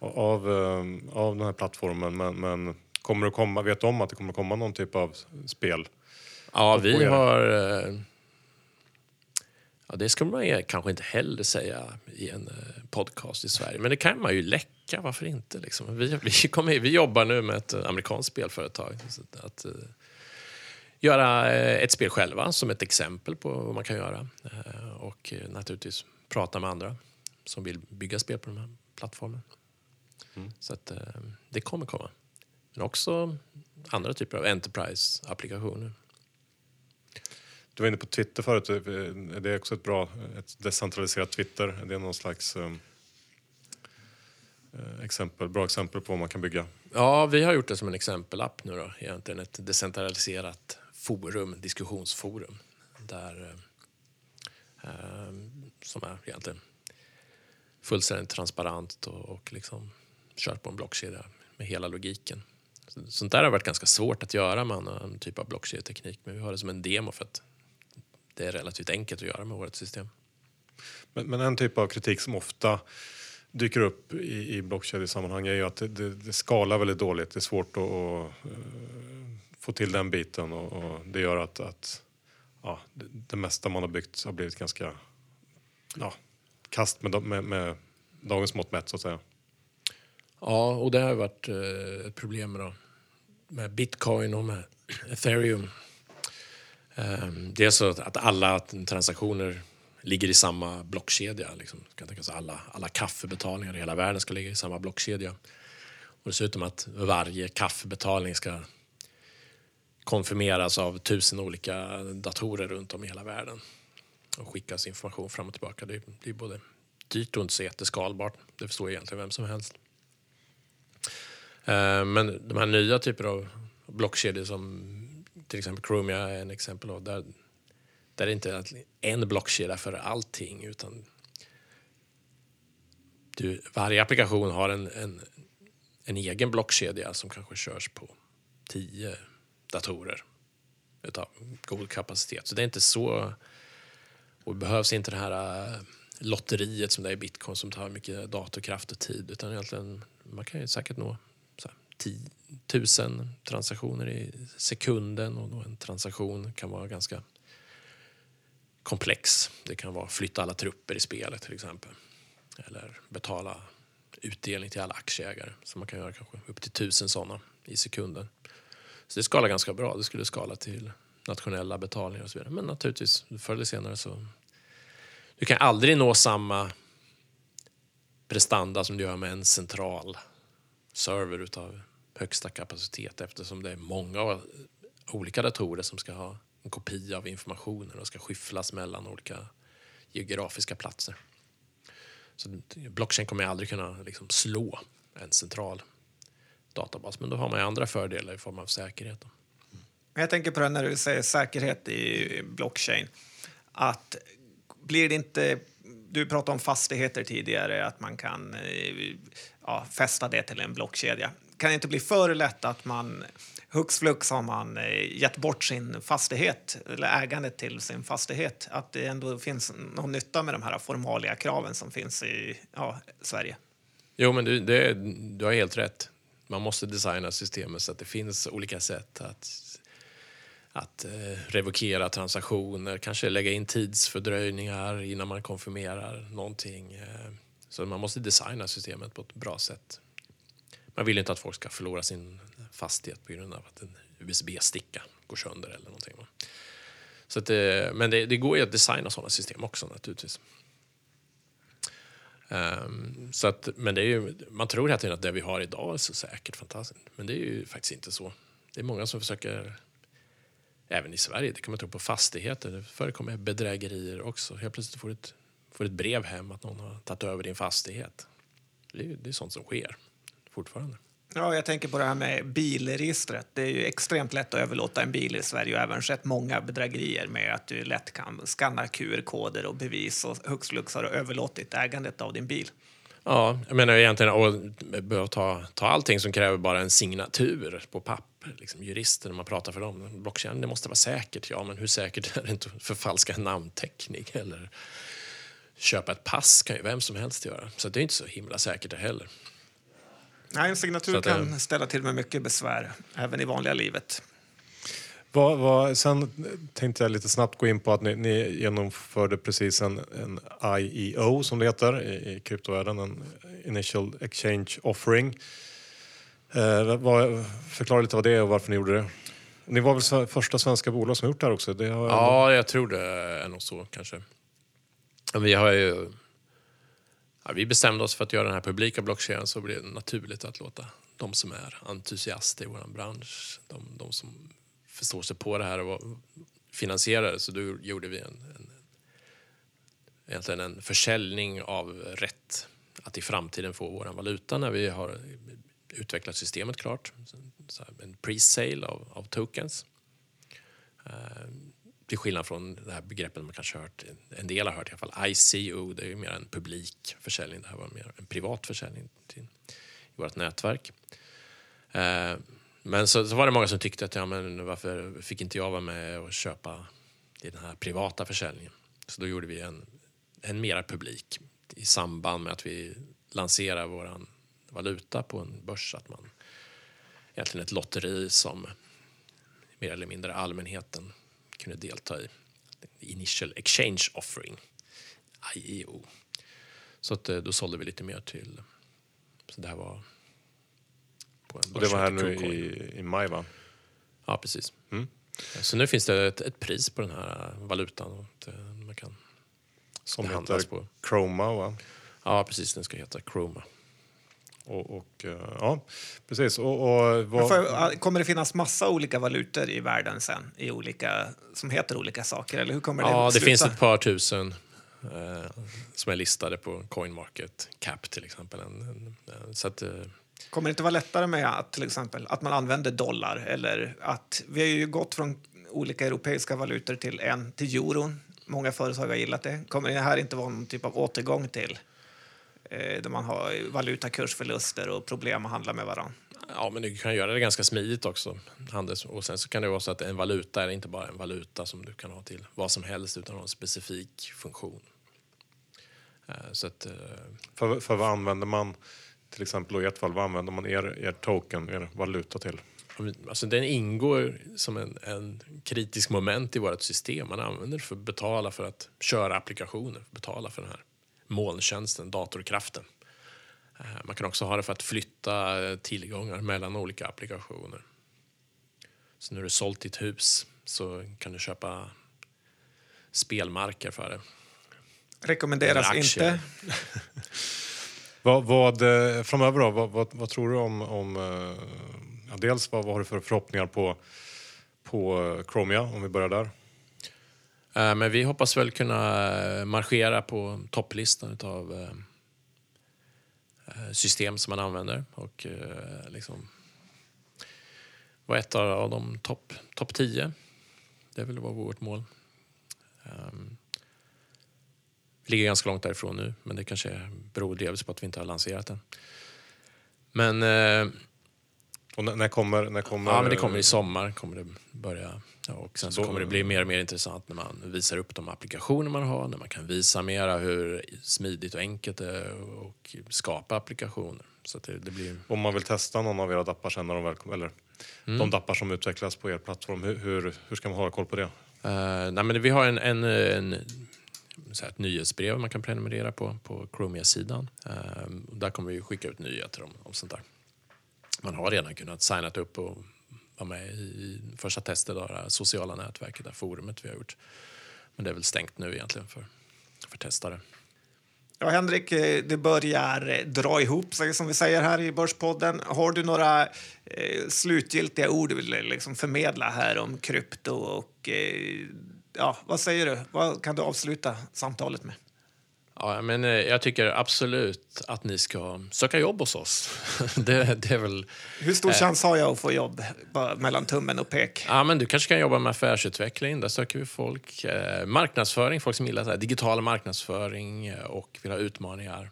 av, eh, av den här plattformen. Men, men kommer det komma, vet du om att det kommer komma någon typ av spel? Ja, vi har... Ja, det ska man ju kanske inte heller säga i en podcast i Sverige, men det kan man ju läcka. Varför inte? Liksom? Vi, vi, kommer, vi jobbar nu med ett eh, amerikanskt spelföretag. Så att, att eh, göra eh, ett spel själva som ett exempel på vad man kan göra. Och naturligtvis prata med andra som vill bygga spel på den här plattformen. Så att, det kommer komma. Men också andra typer av enterprise-applikationer. Du var inne på Twitter förut. Det är också ett bra ett decentraliserat Twitter. Det är någon slags um, exempel, bra exempel på vad man kan bygga. Ja, vi har gjort det som en exempelapp nu då. Egentligen ett decentraliserat forum, diskussionsforum. Där, eh, ehm, som är egentligen fullständigt transparent och, och liksom kört på en blockkedja med hela logiken. Sånt där har varit ganska svårt att göra med annan typ av blockkedjeteknik men vi har det som en demo för att det är relativt enkelt att göra med vårt system. Men, men en typ av kritik som ofta dyker upp i, i blockkedjesammanhang är ju att det, det, det, skalar väldigt dåligt. Det är svårt att, att uh, få till den biten och, och det gör att, att ja, det, det, mesta man har byggt har blivit ganska ja, kast med, med, med dagens mått mätt så att säga. Ja, och det har varit eh, ett problem med, då, med bitcoin och med ethereum. Ehm, dels så att alla transaktioner ligger i samma blockkedja. Liksom. Kan tänka sig alla, alla kaffebetalningar i hela världen ska ligga i samma blockkedja. Och dessutom att varje kaffebetalning ska konfirmeras av tusen olika datorer runt om i hela världen och skickas information fram och tillbaka. Det är, det är både dyrt och inte så jätteskalbart. Det förstår egentligen vem som helst. Ehm, men de här nya typer av blockkedjor som till exempel Chromia är en exempel av, där, där är det inte en blockkedja för allting utan du, varje applikation har en, en, en egen blockkedja som kanske körs på tio datorer utav god kapacitet. Så det är inte så... Och det behövs inte det här äh, lotteriet som det är i bitcoin som tar mycket datorkraft och tid utan egentligen man kan ju säkert nå så här, 10 000 transaktioner i sekunden och en transaktion kan vara ganska komplex. Det kan vara flytta alla trupper i spelet till exempel. Eller betala utdelning till alla aktieägare. Så man kan göra kanske upp till tusen sådana i sekunden. Så det skalar ganska bra. Det skulle skala till nationella betalningar och så vidare. Men naturligtvis, förr eller senare så... Du kan aldrig nå samma prestanda som du gör med en central server utav högsta kapacitet eftersom det är många olika datorer som ska ha en kopia av informationen och ska skyfflas mellan olika geografiska platser. Så blockchain kommer aldrig kunna liksom slå en central databas, men då har man andra fördelar i form av säkerhet. Jag tänker på det när du säger säkerhet i blockchain. Att blir det inte... Du pratade om fastigheter tidigare, att man kan eh, ja, fästa det till en blockkedja. Kan det inte bli för lätt att man hux flux har man eh, gett bort sin fastighet eller ägandet till sin fastighet. Att det ändå finns någon nytta med de här formalia kraven som finns i ja, Sverige. Jo, men du, det, du har helt rätt. Man måste designa systemet så att det finns olika sätt att, att eh, revokera transaktioner, kanske lägga in tidsfördröjningar innan man konfirmerar någonting. Eh, så man måste designa systemet på ett bra sätt. Man vill inte att folk ska förlora sin fastighet på grund av att en USB-sticka går sönder eller någonting. Så att, eh, men det, det, går ju att designa sådana system också naturligtvis. Um, så att, men det är ju, man tror hela tiden att det vi har idag är så säkert, fantastiskt. Men det är ju faktiskt inte så. Det är många som försöker, även i Sverige, det kan man tro på fastigheter. Det förekommer bedrägerier också. Helt plötsligt får du ett, får ett brev hem att någon har tagit över din fastighet. Det är, det är sånt som sker fortfarande. Ja, jag tänker på det här med bilregistret. Det är ju extremt lätt att överlåta en bil i Sverige och även sett många bedrägerier med att du lätt kan skanna QR-koder och bevis och hux flux har du överlåtit ägandet av din bil. Ja, jag menar egentligen att ta, ta allting som kräver bara en signatur på papper. Liksom jurister, när man pratar för dem. Blockchain, det måste vara säkert. Ja, men hur säkert är det inte att förfalska en namnteckning eller köpa ett pass kan ju vem som helst göra. Så det är inte så himla säkert det heller. Nej, en signatur kan det... ställa till med mycket besvär, även i vanliga livet. Vad, vad, sen tänkte jag lite snabbt gå in på att ni, ni genomförde precis en, en IEO, som det heter i, i kryptovärlden, en Initial Exchange Offering. Eh, vad, förklara lite vad det är och varför ni gjorde det. Ni var väl första svenska bolag som gjort det här också? Det har ja, jag tror det är nog så kanske. Vi har ju ja, vi bestämde oss för att göra den här publika blockkedjan så blir det naturligt att låta de som är entusiaster i vår bransch, de, de som förstår sig på det här och finansierade så då gjorde vi en, en, egentligen en försäljning av rätt att i framtiden få vår valuta när vi har utvecklat systemet klart. Så en pre-sale av, av tokens. Eh, till skillnad från det här begreppet man kanske hört, en del har hört i alla fall, ICO, det är ju mer en publik försäljning. Det här var mer en privat försäljning till, i vårt nätverk. Eh, men så, så, var det många som tyckte att ja, men varför fick inte jag vara med och köpa i den här privata försäljningen? Så då gjorde vi en, en mera publik i samband med att vi lanserar vår valuta på en börs. Att man, egentligen ett lotteri som mer eller mindre allmänheten kunde delta i. Initial Exchange Offering, IEO. Så att, eh, då sålde vi lite mer till... Så det här var... Och det var här nu i, i maj, va? Ja, precis. Mm. Så nu finns det ett, ett, pris på den här valutan. Och man kan Som heter på. Chroma, va? Ja, precis. Den ska heta Chroma. Och, och, eh, ja, precis. Och, och vad... för, kommer det finnas massa olika valutor i världen sen i olika, som heter olika saker? Eller hur kommer det ja, det finns ett par tusen eh, som är listade på Coinmarket Cap till exempel. Så att, eh... Kommer det inte vara lättare med att till exempel att man använder dollar eller att vi har ju gått från olika europeiska valutor till en till euron. Många företag har gillat det. Kommer det här inte vara någon typ av återgång till där man har valutakursförluster och problem att handla med varandra. Ja, men du kan göra det ganska smidigt också. Handels. Och sen så kan det vara så att en valuta är inte bara en valuta som du kan ha till vad som helst utan har en specifik funktion. Eh, så att, eh, för, för vad använder man, till exempel i ett fall, vad använder man er, er token, er valuta till? Alltså den ingår som en, en kritisk moment i vårt system. Man använder för att betala för att köra applikationer, betala för den här molntjänsten, datorkraften. Eh, man kan också ha det för att flytta eh, tillgångar mellan olika applikationer. Så när du sålt ditt hus så kan du köpa spelmarker för det. Rekommenderas inte. vad, vad, eh, framöver då, vad, vad, vad, tror du om, om ja, dels vad, vad har du för förhoppningar på, på Chromia om vi börjar där? Eh, men vi hoppas väl kunna eh, marschera på topplistan av eh, system som man använder och liksom vara ett av de topp top 10. Det vill vara vårt mål. Um, vi ligger ganska långt därifrån nu, men det kanske beror delvis på att vi inte har lanserat den. Men... Och när kommer, när kommer... Ja, men det kommer i sommar. kommer det börja och sen så kommer det bli mer och mer intressant när man visar upp de applikationer man har, när man kan visa mera hur smidigt och enkelt det är och skapa applikationer. Så det, det, blir... Om man vill testa någon av era dappar sen när de väl eller mm. de dappar som utvecklas på er plattform, hur, hur, hur ska man hålla koll på det? Uh, nej, men vi har en, en, en så här, ett nyhetsbrev man kan prenumerera på på Chromia-sidan. Uh, där kommer vi skicka ut nyheter om, om sånt där. Man har redan kunnat signa upp och vara med i första testet av det sociala nätverket, det forumet vi har gjort. Men det är väl stängt nu egentligen för, för testare. Ja, Henrik, eh, det börjar eh, dra ihop sig som vi säger här i Börspodden. Har du några eh, slutgiltiga ord du vill eh, liksom förmedla här om krypto och eh, ja, vad säger du? Vad kan du avsluta samtalet med? Ja, men eh, jag tycker absolut att ni ska söka jobb hos oss. det, det är väl, Hur stor eh, chans har jag att få jobb mellan tummen och pek? Ja, men du kanske kan jobba med affärsutveckling. Där söker vi folk. Eh, marknadsföring, folk som gillar här, digital marknadsföring eh, och vill ha utmaningar.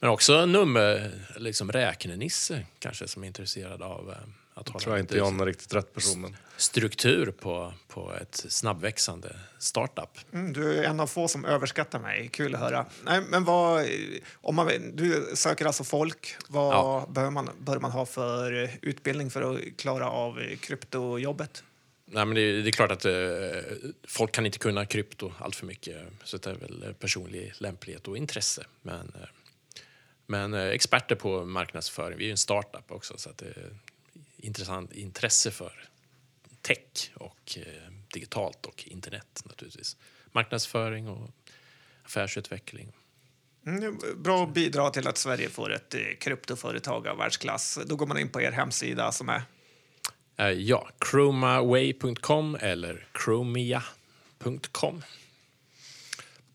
Men också nummer, liksom räknenisse kanske som är intresserad av eh, att jag tror jag inte John är riktigt rätt person. Men... Struktur på, på ett snabbväxande startup. Mm, du är en av få som överskattar mig. Kul att höra. Nej, men vad, om man, du söker alltså folk. Vad ja. behöver man, bör man ha för utbildning för att klara av kryptojobbet? Nej, men det, det, är klart att eh, folk kan inte kunna krypto allt för mycket. Så det är väl personlig lämplighet och intresse. Men, eh, men eh, experter på marknadsföring. Vi är ju en startup också. Så att det, intressant intresse för tech och eh, digitalt och internet naturligtvis. Marknadsföring och affärsutveckling. Mm, bra att bidra till att Sverige får ett eh, kryptoföretag av världsklass. Då går man in på er hemsida som är? Eh, ja, chromaway.com eller chromia.com.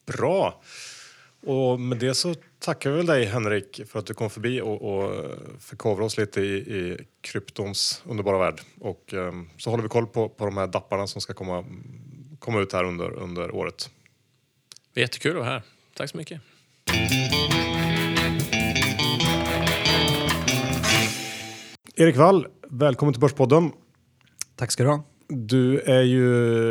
Bra! Och med det så tackar vi väl dig Henrik för att du kom förbi och, och förkovra oss lite i, i kryptons underbara värld. Och eh, så håller vi koll på, på de här dapparna som ska komma, komma ut här under, under året. Jättekul att vara här. Tack så mycket. Erik Wall, välkommen till Börspodden. Tack ska du ha. Du är ju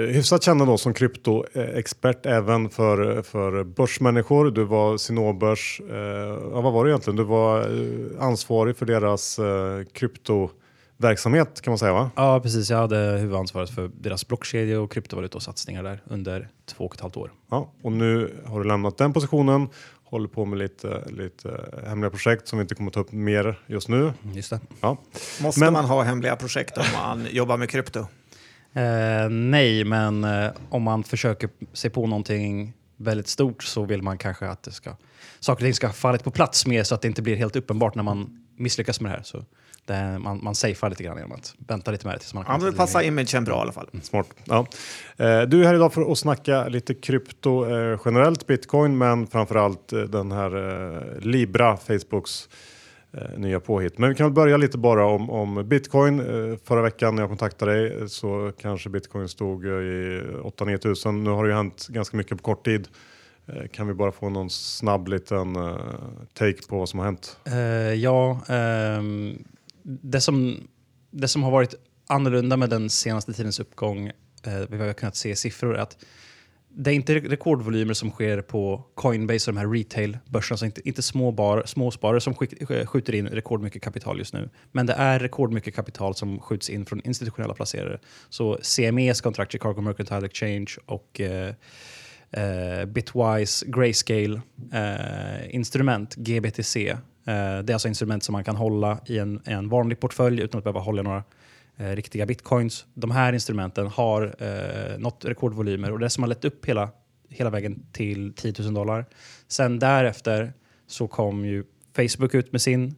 hyfsat känd då som kryptoexpert även för, för börsmänniskor. Du var Sinobörs, eh, ja, vad var det egentligen? Du var eh, ansvarig för deras eh, kryptoverksamhet kan man säga va? Ja, precis. Jag hade huvudansvaret för deras blockkedje och kryptovalutasatsningar där under två och ett halvt år. Ja, och nu har du lämnat den positionen, håller på med lite, lite hemliga projekt som vi inte kommer att ta upp mer just nu. Just det. Ja. Måste Men- man ha hemliga projekt om man jobbar med krypto? Eh, nej, men eh, om man försöker se på någonting väldigt stort så vill man kanske att det ska, saker och ting ska ha fallit på plats mer så att det inte blir helt uppenbart när man misslyckas med det här. Så det, man, man safear lite grann genom att vänta lite med det tills man har Ja, kommit men lite passa längre. imagen bra i alla fall. Smart. Ja. Eh, Du är här idag för att snacka lite krypto eh, generellt, bitcoin, men framförallt eh, den här eh, Libra, Facebooks Eh, nya påhitt. Men vi kan väl börja lite bara om, om bitcoin. Eh, Förra veckan när jag kontaktade dig så kanske bitcoin stod eh, i 8-9 tusen. Nu har det ju hänt ganska mycket på kort tid. Eh, kan vi bara få någon snabb liten take på vad som har hänt? Uh, ja, ehm, det, som, det som har varit annorlunda med den senaste tidens uppgång, uh, vi har kunnat se i siffror, är att det är inte rekordvolymer som sker på Coinbase och de här retail-börserna, alltså inte, inte små, bar, småsparare som skick, skjuter in rekordmycket kapital just nu. Men det är rekordmycket kapital som skjuts in från institutionella placerare. Så CMEs kontrakt, Chicago Mercantile Exchange och eh, eh, Bitwise Grayscale eh, instrument, GBTC. Eh, det är alltså instrument som man kan hålla i en, en vanlig portfölj utan att behöva hålla några Eh, riktiga bitcoins. De här instrumenten har eh, nått rekordvolymer och det som har lett upp hela, hela vägen till 10 000 dollar. Sen därefter så kom ju Facebook ut med sin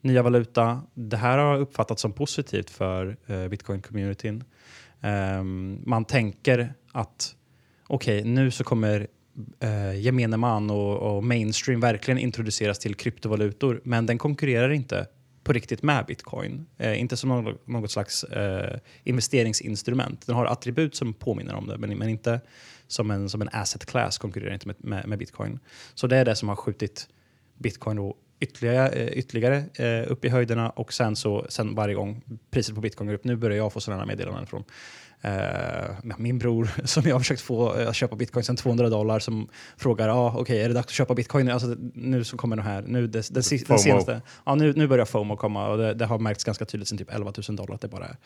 nya valuta. Det här har uppfattats som positivt för eh, bitcoin-communityn. Ehm, man tänker att okej, nu så kommer eh, gemene man och, och mainstream verkligen introduceras till kryptovalutor, men den konkurrerar inte på riktigt med bitcoin. Eh, inte som något, något slags eh, investeringsinstrument. Den har attribut som påminner om det, men, men inte som en, som en asset class konkurrerar inte med, med, med bitcoin. Så det är det som har skjutit bitcoin då ytterligare, eh, ytterligare eh, upp i höjderna och sen så sen varje gång priset på bitcoin går upp. Nu börjar jag få sådana meddelanden från min bror som jag har försökt få eh, att köpa bitcoin sen 200 dollar som frågar ah, okej, är det dags att köpa bitcoin nu? Alltså, nu så kommer de här, nu det, den FOMO. senaste, ja, nu, nu börjar FOMO komma och det, det har märkts ganska tydligt sen typ 11 000 dollar att det bara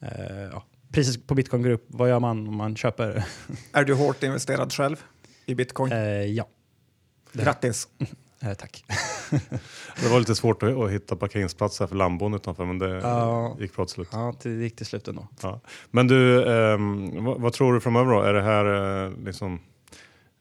eh, ja. Priset på bitcoin går upp, vad gör man om man köper? Är du hårt investerad själv i bitcoin? eh, ja, Grattis! Eh, tack. Det var lite svårt att, att hitta parkeringsplats här för lambon utanför, men det Ja. gick bra till slut. Ja, det gick till slut ändå. Ja. Men du, ehm, vad, vad tror du framöver då? Är det här eh, liksom,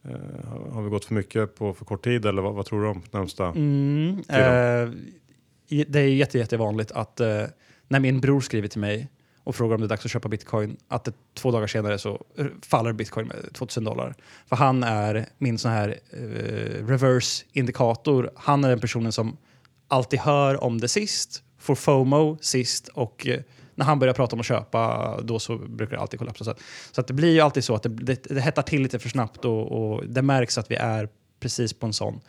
eh, har vi gått för mycket på för kort tid eller vad, vad tror du om närmsta? Mm, Tiden. eh, det är jätte, jättevanligt att eh, när min bror skriver till mig och frågar om det är dags att köpa bitcoin, att det, två dagar senare så faller bitcoin med 2000 dollar. För han är min sån här eh, reverse-indikator. Han är den personen som alltid hör om det sist, får FOMO sist och eh, när han börjar prata om att köpa, då så brukar det alltid kollapsa. Så, att, så att det blir ju alltid så att det, det, det hettar till lite för snabbt och, och det märks att vi är precis på en sån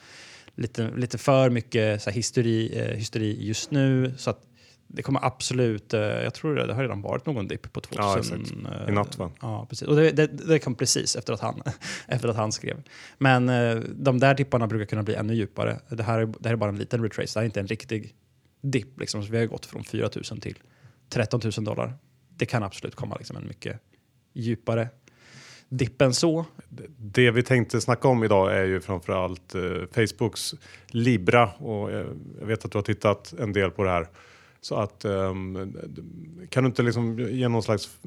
lite, lite för mycket så här, hysteri, eh, hysteri just nu. Så att det kommer absolut, eh, jag tror det, det har redan varit någon dipp på 2000. Ja, exakt. eh, I natt, va? Ja, precis. Och det, det, det kom precis efter att, han, efter att han skrev. Men eh, de där dipparna brukar kunna bli ännu djupare. Det här är, det här är bara en liten retrace, det här är inte en riktig dipp. Liksom. Så vi har gått från 4 000 till 13 000 dollar. Det kan absolut komma liksom, en mycket djupare dipp än så. Det vi tänkte snacka om idag är ju framförallt eh, Facebooks Libra och jag vet att du har tittat en del på det här. Så att ehm, kan du inte liksom ge någon slags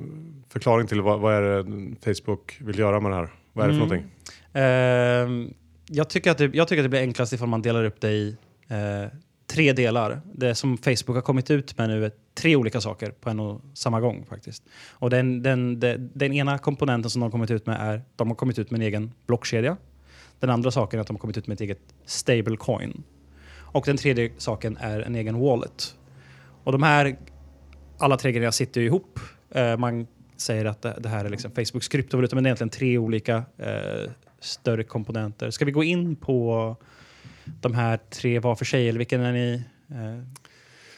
förklaring till vad, vad är det Facebook vill göra med det här? Vad är det för Mm. någonting? Ehm, jag, tycker att det, jag tycker att det blir enklast ifall man delar upp det i eh, tre delar. Det som Facebook har kommit ut med nu är tre olika saker på en och samma gång faktiskt. Och den, den, den, den ena komponenten som de har kommit ut med är de har kommit ut med en egen blockkedja. Den andra saken är att de har kommit ut med ett eget stablecoin. Och den tredje saken är en egen wallet. Och de här alla tre grejerna sitter ju ihop. Eh, man säger att det, det, här är liksom Facebooks kryptovaluta, men det är egentligen tre olika eh, större komponenter. Ska vi gå in på de här tre var för sig, eller vilken är ni?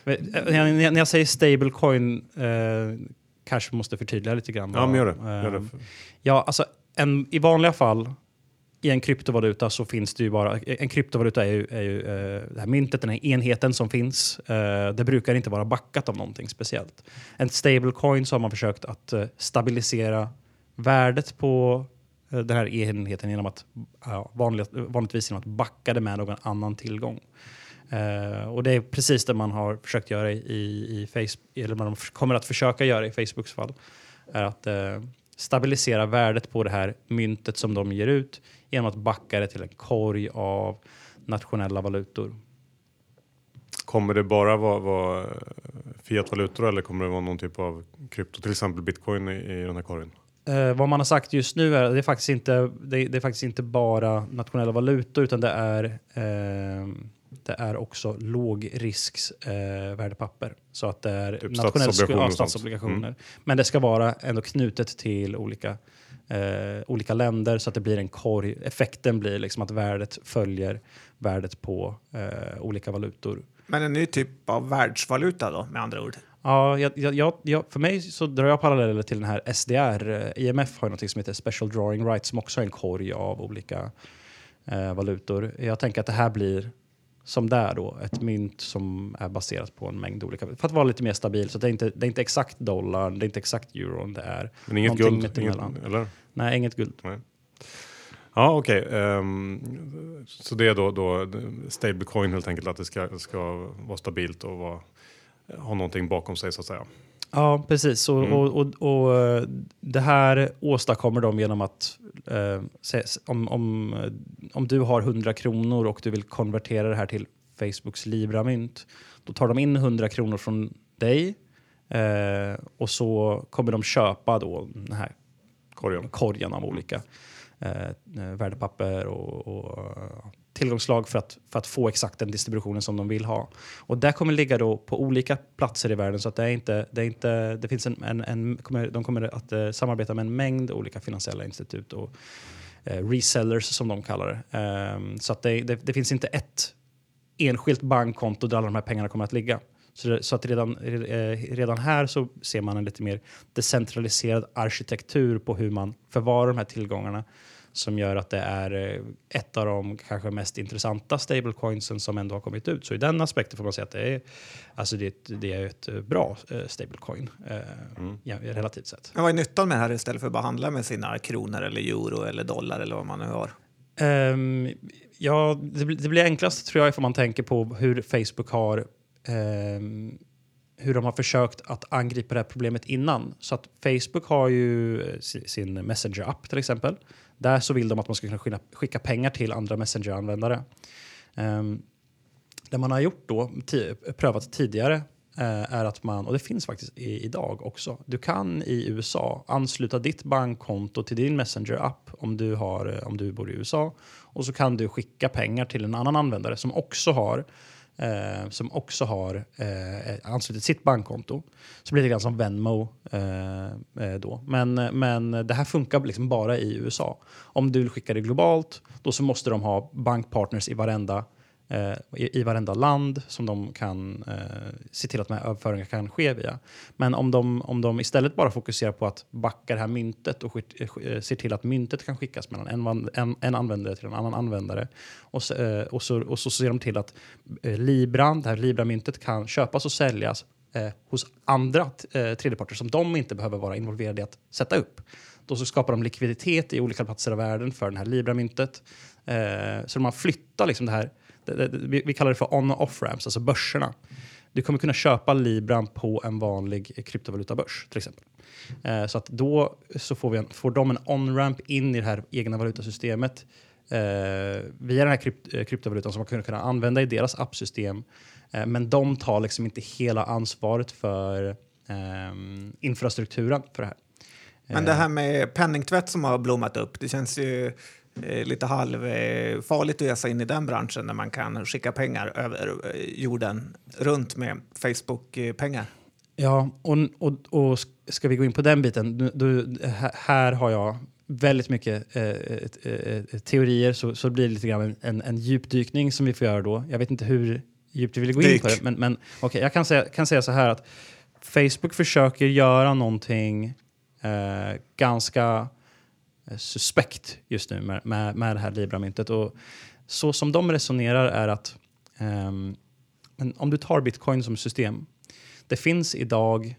Eh, när jag säger stablecoin eh, kanske måste förtydliga lite grann. Ja, men gör det. Gör det. Eh, ja, alltså en, i vanliga fall i en kryptovaluta så finns det ju bara... En kryptovaluta är ju, är ju eh, det här myntet, den här enheten som finns. Eh, det brukar inte vara backat av någonting speciellt. En stablecoin så har man försökt att eh, stabilisera värdet på den här enheten genom att vanligt, vanligtvis genom att backa det med någon annan tillgång. Uh, och det är precis det man har försökt göra i, i Facebook, eller man kommer att försöka göra i Facebooks fall. Är att uh, stabilisera värdet på det här myntet som de ger ut genom att backa det till en korg av nationella valutor. Kommer det bara vara, vara fiatvalutor eller kommer det vara någon typ av krypto, till exempel bitcoin i, i den här korgen? Eh, vad man har sagt just nu är att det är faktiskt inte, det, det är faktiskt inte bara nationella valutor utan det är, eh, det är också lågrisks eh, värdepapper. Så att det är typ statsobligationer. Ja, statsobligationer. Mm. Men det ska vara ändå knutet till olika eh, olika länder så att det blir en korg. Effekten blir liksom att värdet följer värdet på eh, olika valutor. Men en ny typ av världsvaluta då, med andra ord? Ja, jag, jag, jag, för mig så drar jag paralleller till den här SDR. IMF har något som heter Special Drawing Rights som också är en korg av olika eh, valutor. Jag tänker att det här blir som där då, ett mynt som är baserat på en mängd olika, för att vara lite mer stabil. Så det är inte, det är inte exakt dollar, det är inte exakt euron, det är Men inget guld? Inget, eller? Nej, inget guld. Nej. Ja, okej. Okay. Um, ehm, så det är då, då stablecoin helt enkelt, att det ska, ska vara stabilt och vara, ha någonting bakom sig så att säga. Ja, precis. Och, mm. och, och, och, det här åstadkommer de genom att eh, om, om, om du har 100 kronor och du vill konvertera det här till Facebooks Libra-mynt, då tar de in 100 kronor från dig eh, och så kommer de köpa då den här korgen, korgen av olika eh, värdepapper och, och tillgångslag för att, för att få exakt den distributionen som de vill ha. Och det kommer ligga då på olika platser i världen så att det är inte, det är inte, det finns en, en, en kommer, de kommer att uh, samarbeta med en mängd olika finansiella institut och uh, resellers som de kallar det. Um, så att det, det, det, finns inte ett enskilt bankkonto där alla de här pengarna kommer att ligga. Så, det, så att redan, eh, redan här så ser man en lite mer decentraliserad arkitektur på hur man förvarar de här tillgångarna som gör att det är eh, ett av de kanske mest intressanta stablecoinsen som ändå har kommit ut. Så i den aspekten får man säga att det är, alltså det, det är ett bra uh, stablecoin mm. ja, relativt sett. Men vad är nyttan med det här istället för att bara handla med sina kronor eller euro eller dollar eller vad man nu har? Um, ja, det, det, blir enklast tror jag om man tänker på hur Facebook har um, hur de har försökt att angripa det här problemet innan. Så att Facebook har ju sin Messenger-app till exempel där så vill de att man ska kunna skicka pengar till andra Messenger-användare. Ehm, det man har gjort då, prövat tidigare, eh, är att man, och det finns faktiskt i, idag också, du kan i USA ansluta ditt bankkonto till din Messenger-app om, du har, eh, om du bor i USA och så kan du skicka pengar till en annan användare som också har eh, som också har eh, anslutit sitt bankkonto. Så blir det grann som Venmo eh, eh, då. Men, men det här funkar liksom bara i USA. Om du vill skicka det globalt, då så måste de ha bankpartners i varenda Eh, i, i varenda land som de kan eh, se till att de här överföringarna kan ske via. Men om de, om de istället bara fokuserar på att backa det här myntet och eh, eh, ser till att myntet kan skickas mellan en, en, en användare till en annan användare och, så, eh, och, så, och så ser de till att eh, Libran, det här Libra-myntet kan köpas och säljas eh, hos andra eh, tredjeparter som de inte behöver vara involverade i att sätta upp. Då så skapar de likviditet i olika platser av världen för det här Libra-myntet. Eh, så man flyttar liksom det här vi kallar det för on och off-ramps, alltså börserna. Du kommer kunna köpa Libran på en vanlig kryptovalutabörs till exempel. Eh, så att då så får, vi en, får de en on-ramp in i det här egna valutasystemet eh, via den här krypt, eh, kryptovalutan som man kunde kunna använda i deras appsystem. Eh, men de tar liksom inte hela ansvaret för eh, infrastrukturen för det här. Men det här med penningtvätt som har blommat upp, det känns ju eh, lite halvfarligt att ge sig in i den branschen när man kan skicka pengar över eh, jorden runt med Facebook-pengar. Ja, och, och, och ska vi gå in på den biten? Du, du, här har jag väldigt mycket eh, eh, teorier så, så blir det lite grann en, en djupdykning som vi får göra då. Jag vet inte hur djupt vi vill gå in Dyk. på det, men, men okay, jag kan säga, kan säga så här att Facebook försöker göra någonting eh, ganska eh, Eh, suspekt just nu med, med, med det här Libra-myntet. Och så som de resonerar är att um, men om du tar bitcoin som system, det finns idag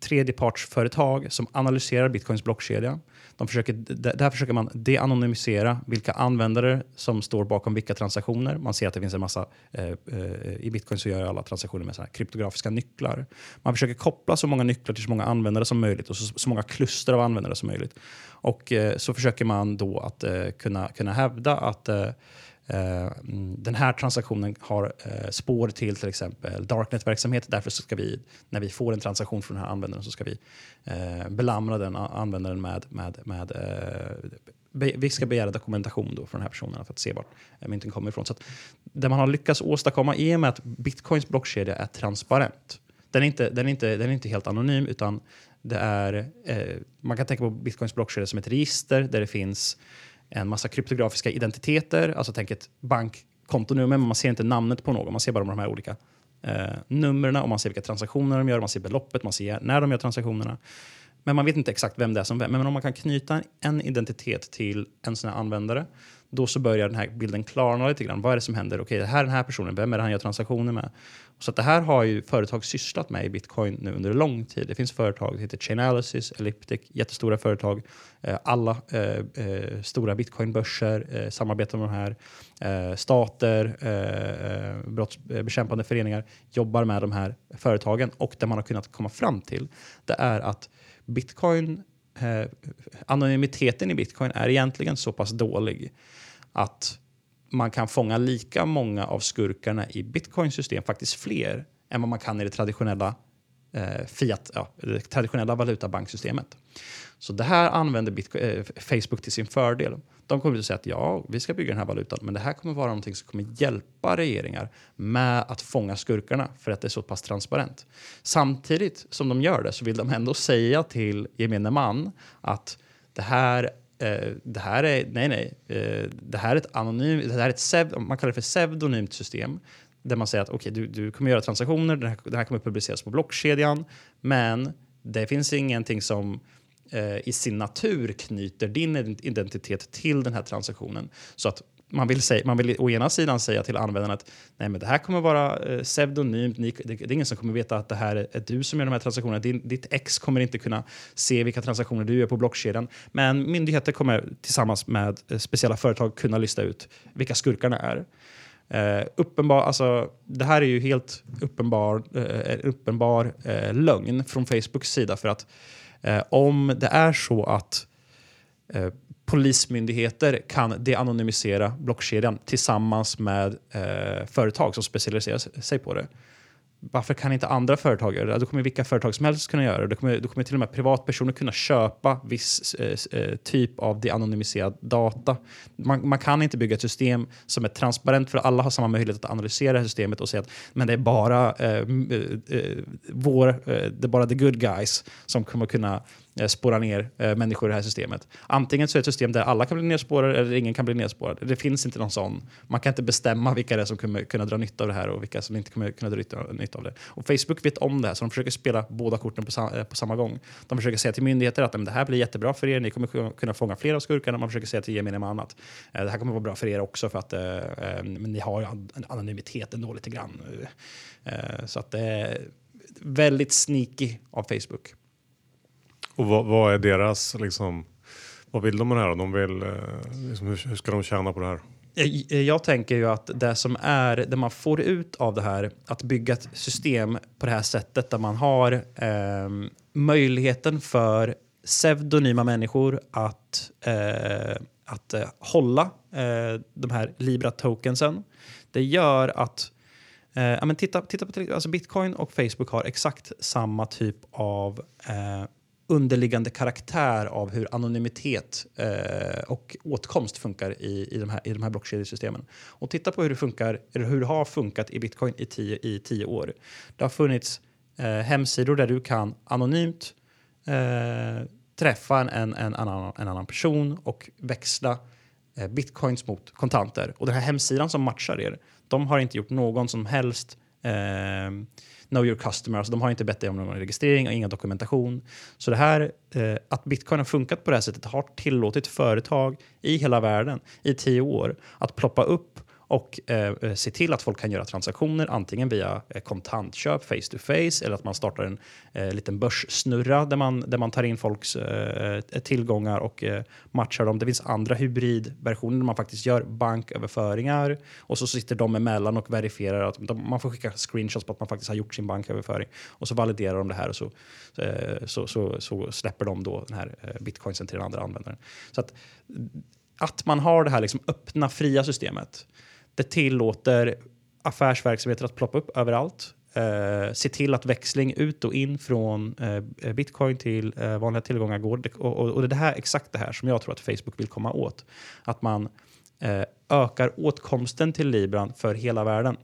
tredjepartsföretag som analyserar bitcoins blockkedja. De försöker, där försöker man de-anonymisera vilka användare som står bakom vilka transaktioner. Man ser att det finns en massa, eh, eh, i bitcoin så gör alla transaktioner med så här kryptografiska nycklar. Man försöker koppla så många nycklar till så många användare som möjligt och så, så många kluster av användare som möjligt. Och eh, så försöker man då att eh, kunna, kunna hävda att eh, Eh, mm, den här transaktionen har eh, spår till till exempel darknet-verksamhet. Därför så ska vi, när vi får en transaktion från den här användaren, så ska vi eh, belamra den användaren med, med, med eh, vi ska begära dokumentation då från den här personen för att se vart eh, mynten kommer ifrån. Så att det man har lyckats åstadkomma i och med att bitcoins blockkedja är transparent. Den är inte, den är inte, den är inte helt anonym utan det är, eh, man kan tänka på bitcoins blockkedja som ett register där det finns en massa kryptografiska identiteter, alltså tänk ett bankkontonummer, men man ser inte namnet på någon, man ser bara de här olika eh, numren och man ser vilka transaktioner de gör, man ser beloppet, man ser när de gör transaktionerna. Men man vet inte exakt vem det är som vem. Men om man kan knyta en identitet till en sån här användare, då så börjar den här bilden klarna lite grann. Vad är det som händer? Okej, det här är den här personen, vem är det han gör transaktioner med? Så att det här har ju företag sysslat med i bitcoin nu under lång tid. Det finns företag, det heter Chainalysis, Elliptic, jättestora företag. Eh, alla eh, eh, stora bitcoinbörser eh, samarbetar med de här. Eh, stater, eh, eh, brottsbekämpande föreningar jobbar med de här företagen och det man har kunnat komma fram till det är att bitcoin, eh, anonymiteten i bitcoin är egentligen så pass dålig att man kan fånga lika många av skurkarna i bitcoins system, faktiskt fler, än vad man kan i det traditionella eh, fiat, ja, det traditionella valutabanksystemet. Så det här använder Bitcoin, eh, Facebook till sin fördel. De kommer att säga att ja, vi ska bygga den här valutan, men det här kommer vara någonting som kommer hjälpa regeringar med att fånga skurkarna för att det är så pass transparent. Samtidigt som de gör det så vill de ändå säga till gemene man att det här eh, det här är, nej, nej, eh, det här är ett anonymt, det här är ett man kallar det för pseudonymt system där man säger att okej, du, du kommer göra transaktioner, det här, det här kommer publiceras på blockkedjan, men det finns ingenting som Eh, i sin natur knyter din identitet till den här transaktionen. Så att man vill, säga, man vill å ena sidan säga till användaren att nej, men det här kommer vara eh, pseudonymt, Ni, det, det är ingen som kommer veta att det här är, är du som gör de här transaktionerna. Din, ditt ex kommer inte kunna se vilka transaktioner du gör på blockkedjan. Men myndigheter kommer tillsammans med eh, speciella företag kunna lista ut vilka skurkarna är. Eh, uppenbar, alltså, det här är ju helt uppenbar, eh, eh uppenbar eh, lögn från Facebooks sida. För att eh, om det är så att eh, polismyndigheter kan de-anonymisera blockkedjan tillsammans med eh, företag som specialiserar sig på det. Varför kan inte andra företag göra det? Då kommer vilka företag som helst kunna göra det. Då kommer, då kommer till och med privatpersoner kunna köpa viss eh, eh, typ av de-anonymiserad data. Man, man kan inte bygga ett system som är transparent för alla har samma möjlighet att analysera systemet och säga att men det är bara eh, eh, eh, vår, eh, det är bara the good guys som kommer kunna Eh, spåra ner eh, människor i det här systemet. Antingen så är det ett system där alla kan bli nedspårade eller ingen kan bli nedspårad. Det finns inte någon sån. Man kan inte bestämma vilka det är som kommer kunna dra nytta av det här och vilka som inte kommer kunna dra nytta, av det. Och Facebook vet om det här så de försöker spela båda korten på, sam eh, på samma gång. De försöker säga till myndigheter att det här blir jättebra för er, ni kommer kunna- fånga fler av skurkarna. Man försöker säga till gemene man att eh, det här kommer vara bra för er också för att eh, eh, ni har ju an- ändå lite grann. Eh, så att det är väldigt sneaky av Facebook. Och vad, vad är deras, liksom, vad vill de med det här? De vill, eh, liksom, hur, hur ska de tjäna på det här? Jag, tänker ju att det som är, det man får ut av det här, att bygga ett system på det här sättet där man har eh, möjligheten för pseudonyma människor att eh, att eh, hålla eh, de här Libra-tokensen. Det gör att Eh, ja, men titta, titta på alltså Bitcoin och Facebook har exakt samma typ av eh, underliggande karaktär av hur anonymitet eh, och åtkomst funkar i, i de här, i de här blockkedjesystemen. Och titta på hur det funkar, eller hur det har funkat i Bitcoin i tio, i tio år. Det har funnits eh, hemsidor där du kan anonymt eh, träffa en, en, en, annan, en annan person och växla eh, bitcoins mot kontanter. Och den här hemsidan som matchar er, de har inte gjort någon som helst eh, know your customer. Alltså de har inte bett dig om någon registrering och ingen dokumentation. Så det här, eh, att bitcoin har funkat på det här sättet har tillåtit företag i hela världen i tio år att ploppa upp och eh, eh, se till att folk kan göra transaktioner antingen via eh, kontantköp face to face eller att man startar en eh, liten börssnurra där man, där man tar in folks eh, eh tillgångar och eh, matchar dem. Det finns andra hybridversioner där man faktiskt gör banköverföringar och så sitter de emellan och verifierar att de, man får skicka screenshots på att man faktiskt har gjort sin banköverföring och så validerar de det här och så, eh, så, så, så släpper de då den här bitcoinsen till den andra användaren. Så att, att man har det här liksom öppna, fria systemet det tillåter affärsverksamheter att ploppa upp överallt. Eh, se till att växling ut och in från eh, eh bitcoin till eh, vanliga tillgångar går. Och, och, och, det är här, exakt det här som jag tror att Facebook vill komma åt. Att man eh, ökar åtkomsten till Libran för hela världen.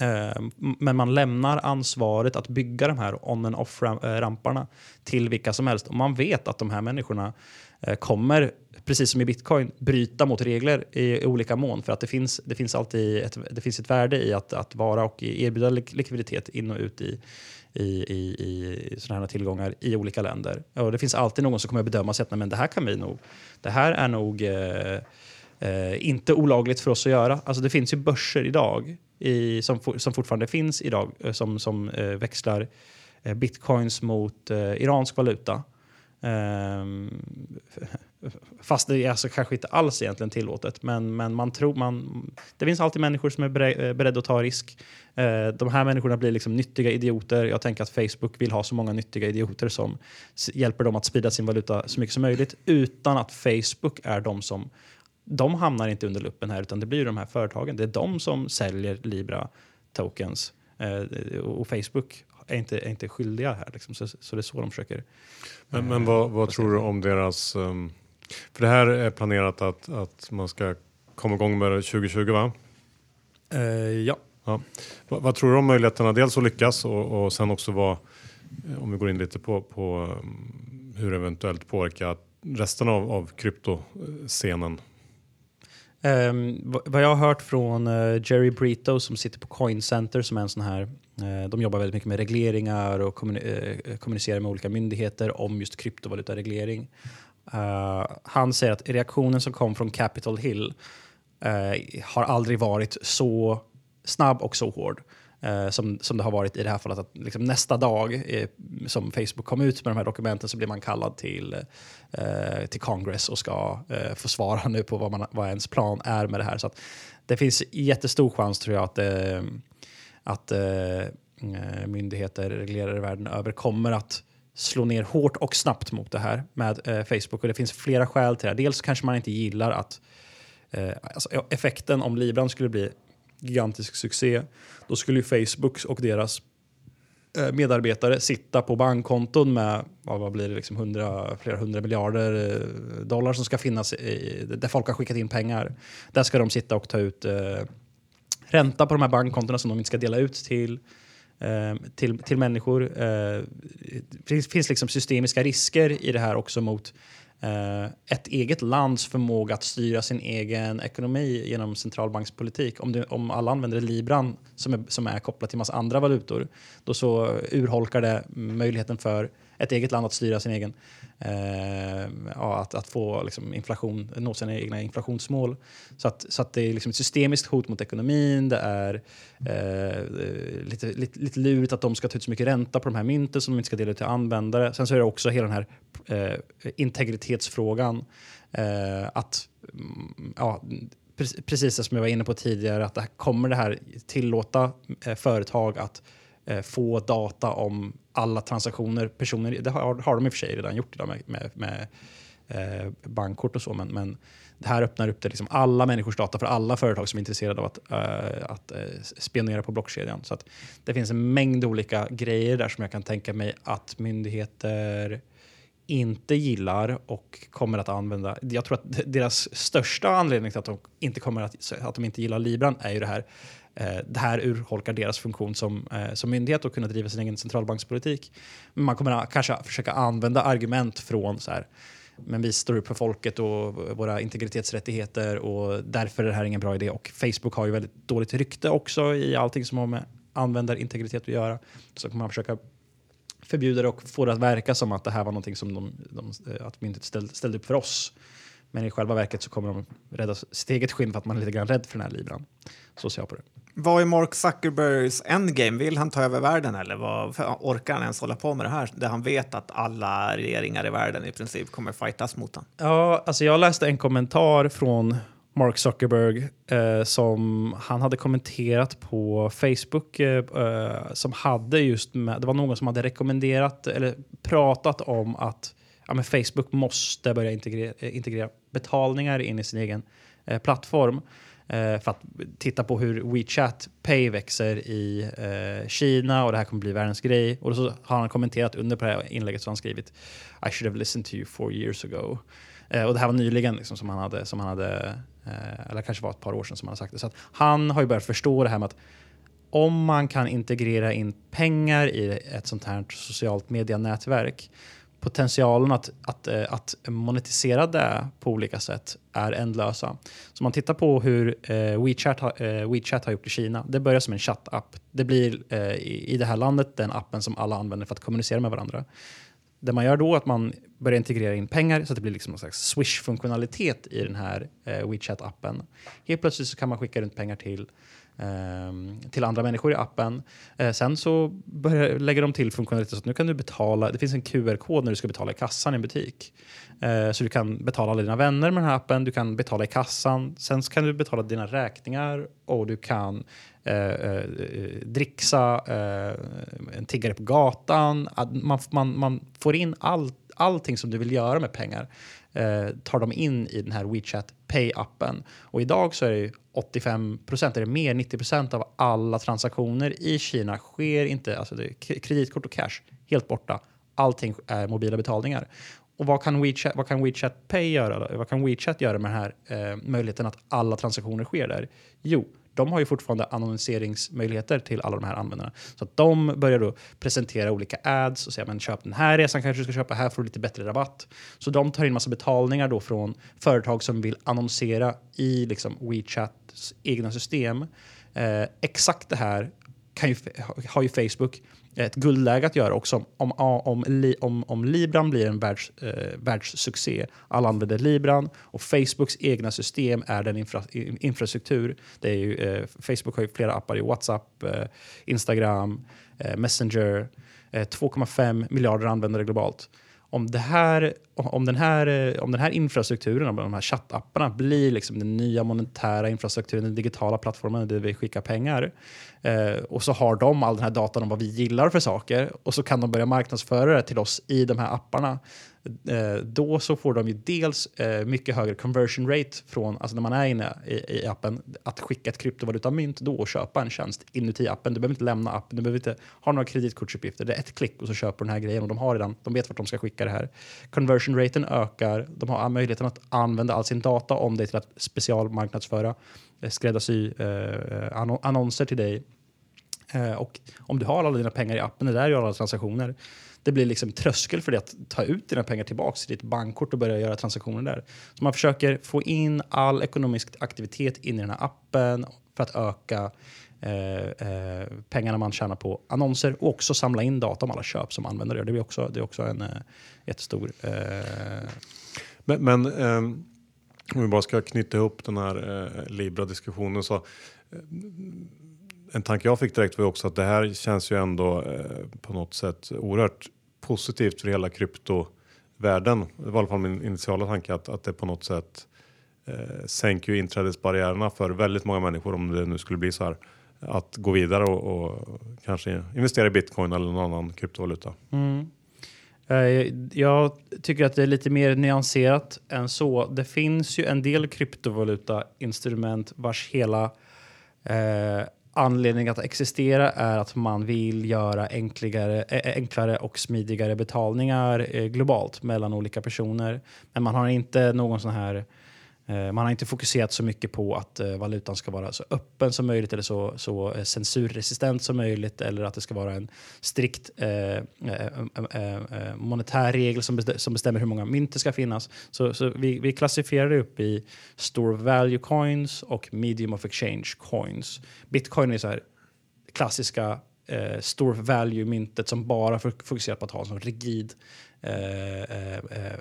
Eh, men man lämnar ansvaret att bygga de här on and off-ramparna eh, till vilka som helst. Och man vet att de här människorna eh, kommer precis som i bitcoin, bryta mot regler i olika mån. För att det finns, det finns alltid ett, det finns ett värde i att, att vara och erbjuda likviditet in och ut i, i, i, i sådana här tillgångar i olika länder. Och det finns alltid någon som kommer bedöma att men det här kan vi nog, det här är nog eh, eh, inte olagligt för oss att göra. Alltså det finns ju börser idag i, som, som fortfarande finns idag eh, som, som eh, växlar eh, bitcoins mot eh, iransk valuta. Um, Fast det är alltså kanske inte alls egentligen tillåtet. Men, men man tror man, det finns alltid människor som är eh, beredda att ta risk. Eh, de här människorna blir liksom nyttiga idioter. Jag tänker att Facebook vill ha så många nyttiga idioter som hjälper dem att sprida sin valuta så mycket som möjligt utan att Facebook är de som de hamnar inte under luppen här utan det blir de här företagen. Det är de som säljer Libra tokens eh, och Facebook är inte, är inte skyldiga här. Liksom. Så, så det är så de försöker. Men, men vad, vad tror du om deras um för det här är planerat att, att man ska komma igång med det 2020 va? Uh, ja. ja. Vad, vad, tror du om möjligheterna dels att lyckas och, och sen också vad, om vi går in lite på, på um, hur eventuellt påverkar resten av, av kryptoscenen? Um, vad jag har hört från uh, Jerry Brito som sitter på Coin Center som är en sån här uh, de jobbar väldigt mycket med regleringar och kommuni uh, kommunicerar med olika myndigheter om just kryptovalutareglering. Uh, han säger att reaktionen som kom från Capitol Hill uh, har aldrig varit så snabb och så hård. Uh, som, som det har varit i det här fallet. Att liksom nästa dag som Facebook kom ut med de här dokumenten så blir man kallad till, till Congress och ska få svara nu på vad, man, vad ens plan är med det här. Så det finns jättestor chans tror jag att, att mm, myndigheter, reglerare världen över kommer att slå ner hårt och snabbt mot det här med eh, Facebook. Och det finns flera skäl till det. Dels kanske man inte gillar att eh, alltså effekten om Libran skulle bli gigantisk succé, då skulle ju Facebook och deras eh, medarbetare sitta på bankkonton med vad blir det, liksom 100, flera hundra miljarder eh, dollar som ska finnas i, där folk har skickat in pengar. Där ska de sitta och ta ut eh, ränta på de här bankkontona som de inte ska dela ut till Eh, till, till människor. Eh, det finns, finns liksom systemiska risker i det här också mot eh, ett eget lands förmåga att styra sin egen ekonomi genom centralbankspolitik. Om, det, om alla använder libran som är, som är kopplat till massa andra valutor, då så urholkar det möjligheten för ett eget land att styra sin egen, eh, ja, att, att få liksom, inflation, nå sina egna inflationsmål. Så att, så att det är liksom ett systemiskt hot mot ekonomin. Det är eh, lite, lite, lite lurigt att de ska ta ut så mycket ränta på de här mynten som de inte ska dela ut till användare. Sen så är det också hela den här eh, integritetsfrågan. Eh, att mm, ja, precis det som jag var inne på tidigare, att det här, kommer det här tillåta eh, företag att eh, Eh, få data om alla transaktioner personer, det har, har de i och för sig redan gjort idag med, med, med eh, bankkort och så. Men, men det här öppnar upp det liksom alla människors data för alla företag som är intresserade av att, uh, att uh, spionera på blockkedjan. Så att det finns en mängd olika grejer där som jag kan tänka mig att myndigheter inte gillar och kommer att använda. Jag tror att deras största anledning till att de inte kommer att, att de inte gillar Libran är ju det här. Eh, det här urholkar deras funktion som, eh, som myndighet och kunna driva sin egen centralbankspolitik. Men man kommer kanske försöka använda argument från så här, men vi står upp för folket och våra integritetsrättigheter och därför är det här ingen bra idé. Och Facebook har ju väldigt dåligt rykte också i allting som har med användarintegritet att göra. Så kommer man försöka förbjuda det och få det att verka som att det här var någonting som de, de eh, att myndigheten ställde, ställde upp för oss. Men i själva verket så kommer de rädda sitt eget skinn för att man är lite grann rädd för den här libran. Så ser jag på det. Vad är Mark Zuckerbergs endgame? Vill han ta över världen eller vad, orkar han ens hålla på med det här? Där han vet att alla regeringar i världen i princip kommer fightas mot honom. Ja, alltså jag läste en kommentar från Mark Zuckerberg eh, som han hade kommenterat på Facebook eh, eh som hade just med, det var någon som hade rekommenderat eller pratat om att ja, men Facebook måste börja integrera, integrera betalningar in i sin egen eh, plattform eh, Eh, för att titta på hur WeChat Pay växer i eh, Kina och det här kommer bli världens grej. Och så har han kommenterat under på det här inlägget så han skrivit I should have listened to you four years ago. Eh, och det här var nyligen liksom, som han hade, som han hade Eh, eller kanske var ett par år sedan som han hade sagt det. Så han har ju börjat förstå det här med att om man kan integrera in pengar i ett sånt här socialt medianätverk potentialen att, att, eh, att monetisera det på olika sätt är ändlösa. Så om man tittar på hur eh, WeChat, eh, WeChat har gjort i Kina. Det börjar som en chattapp. Det blir i, det här landet den appen som alla använder för att kommunicera med varandra. Det man gör då är att man börjar integrera in pengar så att det blir liksom någon slags swish-funktionalitet i den här WeChat-appen. Helt plötsligt så kan man skicka runt pengar till Ehm, till andra människor i appen. Eh, sen så börjar, lägger de till funktionalitet så att nu kan du betala. Det finns en QR-kod när du ska betala i kassan i en butik. Eh, så du kan betala alla dina vänner med den här appen. Du kan betala i kassan. Sen kan du betala dina räkningar och du kan eh, eh, dricksa eh, en tiggare på gatan. Man, man, man får in allt allting som du vill göra med pengar eh, tar de in i den här WeChat Pay-appen. Och idag så är det 85 procent, eller mer 90 procent av alla transaktioner i Kina sker inte, alltså det är kreditkort och cash, helt borta. Allting är mobila betalningar. Och vad kan WeChat, vad kan WeChat Pay göra? Vad kan WeChat göra med den här eh, möjligheten att alla transaktioner sker där? Jo, de har ju fortfarande annonseringsmöjligheter till alla de här användarna. Så att de börjar då presentera olika ads och säga men köp den här resan kanske du ska köpa, här får du lite bättre rabatt. Så de tar in massa betalningar då från företag som vill annonsera i liksom WeChats egna system. Eh, exakt det här kan ju, har ju Facebook ett guldläge att göra också. Om, om, om, om Libran blir en världs, eh, världssuccé, alla använder Libran och Facebooks egna system är den infra, infrastruktur. Det är ju, eh, Facebook har ju flera appar i WhatsApp, eh, Instagram, eh, Messenger, eh, 2,5 miljarder användare globalt om, det här, om, den här, om den här infrastrukturen, om de här chattapparna blir liksom den nya monetära infrastrukturen, den digitala plattformen där vi skickar pengar. Eh, och så har de all den här datan om vad vi gillar för saker och så kan de börja marknadsföra det till oss i de här apparna Eh, då så får de ju dels eh, mycket högre conversion rate från, alltså när man är inne i, i appen, att skicka ett kryptovalutamynt då och köpa en tjänst inuti appen. Du behöver inte lämna appen, du behöver inte ha några kreditkortsuppgifter. Det är ett klick och så köper du den här grejen och de har redan, de vet vart de ska skicka det här. Conversion raten ökar, de har möjligheten att använda all sin data om dig till att specialmarknadsföra, eh, skräddarsy eh, annonser till dig. Eh, och om du har alla dina pengar i appen, det där gör alla transaktioner, det blir liksom tröskel för dig att ta ut dina pengar tillbaka till ditt bankkort och börja göra transaktioner där. Så man försöker få in all ekonomisk aktivitet in i den här appen för att öka eh, eh, pengarna man tjänar på annonser och också samla in data om alla köp som användare gör. Det, blir också, det är också en eh, jättestor... Eh... Men, men ehm, om vi bara ska knyta ihop den här eh, Libra-diskussionen så eh, en tanke jag fick direkt var också att det här känns ju ändå eh, på något sätt oerhört positivt för hela kryptovärlden. Det var i alla fall min initiala tanke att, att det på något sätt eh, sänker ju inträdesbarriärerna för väldigt många människor om det nu skulle bli så här att gå vidare och, och kanske investera i bitcoin eller någon annan kryptovaluta. Mm. Eh, jag tycker att det är lite mer nyanserat än så. Det finns ju en del kryptovaluta-instrument vars hela eh, anledning att existera är att man vill göra enklare, enklare och smidigare betalningar eh, globalt mellan olika personer. Men man har inte någon sån här Eh, Eh, man har inte fokuserat så mycket på att eh, valutan ska vara så öppen som möjligt eller så, så eh, censurresistent som möjligt eller att det ska vara en strikt eh, eh, eh, monetär regel som, bestämmer hur många mynt det ska finnas. Så, så vi, vi klassifierar det upp i store value coins och medium of exchange coins. Bitcoin är så här klassiska eh, store value-myntet som bara fokuserar på att ha en sån rigid Eh, eh,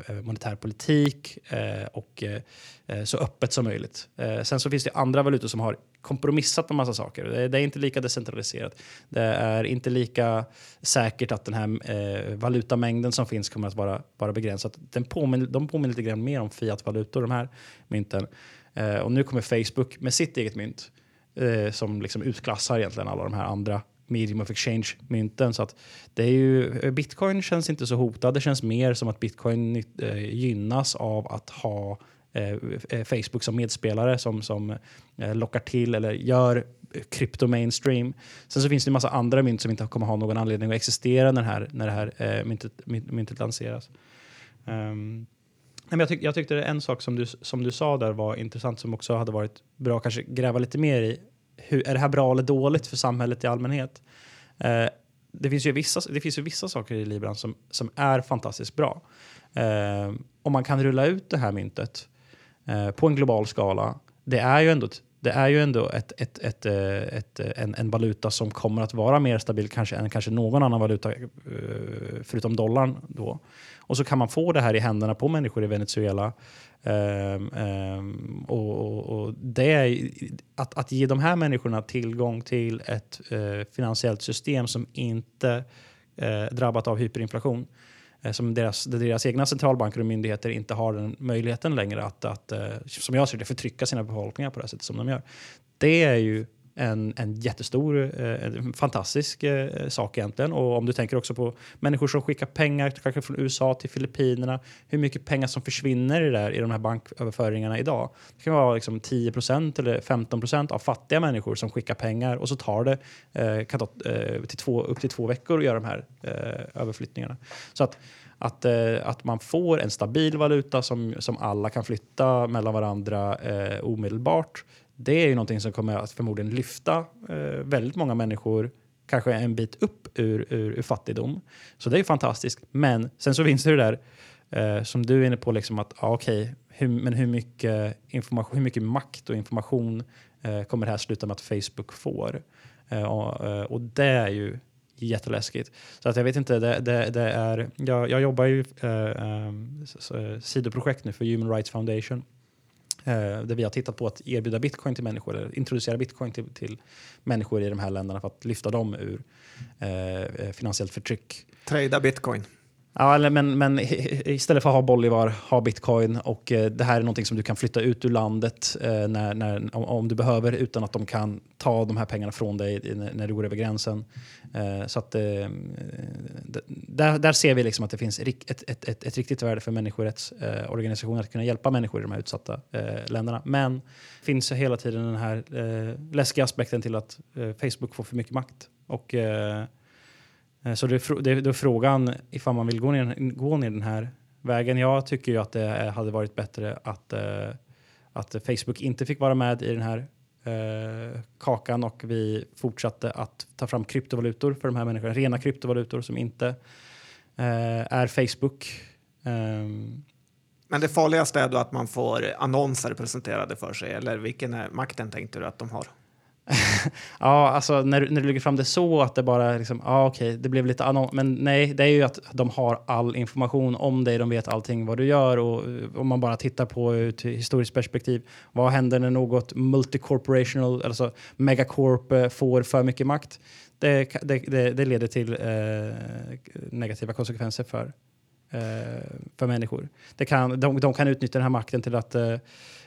eh, monetär politik eh, och eh, så öppet som möjligt. Eh, sen så finns det andra valutor som har kompromissat med massa saker. Det, det är inte lika decentraliserat. Det är inte lika säkert att den här eh, valutamängden som finns kommer att vara, vara begränsad. Den påminner, de påminner lite grann mer om fiat-valutor, de här mynten. Eh, och nu kommer Facebook med sitt eget mynt eh, som liksom utklassar egentligen alla de här andra medium of exchange-mynten. Så att det är ju, bitcoin känns inte så hotad. Det känns mer som att bitcoin eh, gynnas av att ha eh, eh, Facebook som medspelare som, som lockar till eller gör krypto mainstream. Sen så finns det en massa andra mynt som inte kommer ha någon anledning att existera när det här, när det här myntet, myntet lanseras. Um, jag, tyck, jag tyckte det en sak som du, som du sa där var intressant som också hade varit bra att kanske gräva lite mer i. Hur, är det här bra eller dåligt för samhället i allmänhet? Eh, det, finns ju vissa, det finns ju vissa saker i Libran som, som är fantastiskt bra. Eh, om man kan rulla ut det här myntet eh, på en global skala, det är ju ändå, ett- det är ju ändå ett, ett, ett, eh, ett, eh, en, en valuta som kommer att vara mer stabil kanske, än kanske någon annan valuta eh, förutom dollarn. Då. Och så kan man få det här i händerna på människor i Venezuela. Um, um, och, och, och det är, att, att ge de här människorna tillgång till ett uh, finansiellt system som inte uh, drabbat av hyperinflation Eh, som deras, där deras egna centralbanker och myndigheter inte har den möjligheten längre att, att eh, som jag ser det, förtrycka sina befolkningar på det sätt sättet som de gör. Det är ju en, en jättestor, eh, en fantastisk eh, sak egentligen. Och om du tänker också på människor som skickar pengar kanske från USA till Filippinerna, hur mycket pengar som försvinner i, där, i de här banköverföringarna idag. Det kan vara liksom 10% eller 15% av fattiga människor som skickar pengar och så tar det eh, kan ta, till två, upp till två veckor att göra de här överflyttningarna. Så att att, eh, att man får en stabil valuta som, som alla kan flytta mellan varandra eh, omedelbart. Det är ju någonting som kommer att förmodligen lyfta eh, väldigt många människor kanske en bit upp ur, ur, ur fattigdom. Så det är ju fantastiskt. Men sen så finns det det där eh, som du är inne på, liksom att ah, okej, hur, men hur mycket, information, hur mycket makt och information eh, kommer det här sluta med att Facebook får? Eh, och, eh, och det är ju jätteläskigt. Så att jag vet inte, det, det, det är, jag, jag jobbar ju eh, eh sidoprojekt nu för Human Rights Foundation. Eh, där vi har tittat på att erbjuda bitcoin till människor, eller introducera bitcoin till, till människor i de här länderna för att lyfta dem ur eh, eh finansiellt förtryck. Trada bitcoin. Ja, eller, men, men istället för att ha Bolivar, ha bitcoin och eh, det här är någonting som du kan flytta ut ur landet eh, när, när, om, om du behöver utan att de kan ta de här pengarna från dig när, när du går över gränsen. Eh, så att, eh, där, där ser vi liksom att det finns ett, ett, ett, ett riktigt värde för människorättsorganisationer eh, att kunna hjälpa människor i de här utsatta eh, länderna. Men det finns hela tiden den här läskiga aspekten till att Facebook får för mycket makt. Och Eh, så det är, det, är, frågan ifall man vill gå ner, gå ner den här vägen. Jag tycker ju att det eh, hade varit bättre att, eh, att Facebook inte fick vara med i den här kakan och vi fortsatte att ta fram kryptovalutor för de här människorna. Rena kryptovalutor som inte är Facebook. Ehm. Men det farligaste är då att man får annonser presenterade för sig, eller vilken är makten tänkte du att de har? Ja, alltså när, du- när du lägger fram det så att det bara liksom, ja okej, det blev lite annorlunda. Men nej, det är ju att de har all information om dig. De vet allting vad du gör och eh, om man bara tittar på ur ett historiskt perspektiv. Vad händer när något multicorporational, alltså megacorp eh, får för mycket makt? Det, det, det, det leder till eh, negativa konsekvenser för, eh, för människor. Det kan, de, de kan utnyttja den här makten till att eh,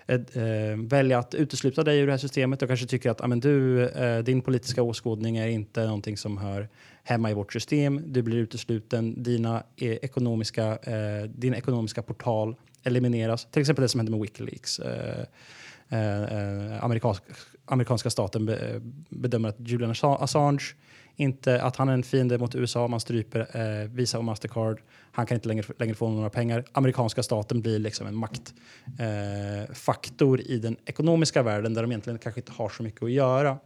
Eh, eh, välja att utesluta dig ur det här systemet. och kanske tycker att ah, amen, du, eh, din politiska åskådning är inte någonting som hör hemma i vårt system. Du blir utesluten. Dina eh, ekonomiska, eh, din ekonomiska portal elimineras. Till exempel det som hände med Wikileaks. Eh, eh, eh amerikansk, amerikanska staten be, eh, bedömer att Julian Assange inte att han är en fiende mot USA. Man stryper eh, Visa och Mastercard. Han kan inte längre, längre få några pengar. Amerikanska staten blir liksom en maktfaktor eh, i den ekonomiska världen där de egentligen kanske inte har så mycket att göra.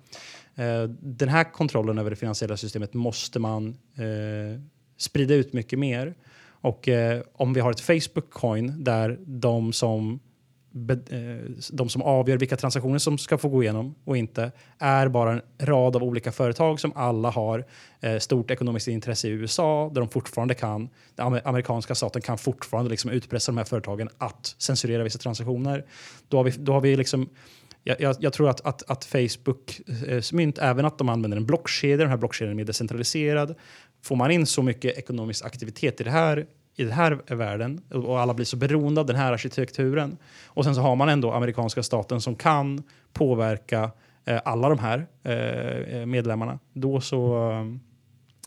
Eh, den här kontrollen över det finansiella systemet måste man eh, sprida ut mycket mer. Och eh, om vi har ett Facebook coin där de som Eh, de som avgör vilka transaktioner som ska få gå igenom och inte är bara en rad av olika företag som alla har eh, stort ekonomiskt intresse i USA där de fortfarande kan, den amerikanska staten kan fortfarande liksom utpressa de här företagen att censurera vissa transaktioner. Då har vi, då har vi liksom jag, jag, tror att, att, att Facebooks eh, mynt, även att de använder en blockkedja, den här blockkedjan är decentraliserad. Får man in så mycket ekonomisk aktivitet i det här i den här världen och alla blir så beroende av den här arkitekturen. Och sen så har man ändå amerikanska staten som kan påverka eh, alla de här eh, medlemmarna. Då så,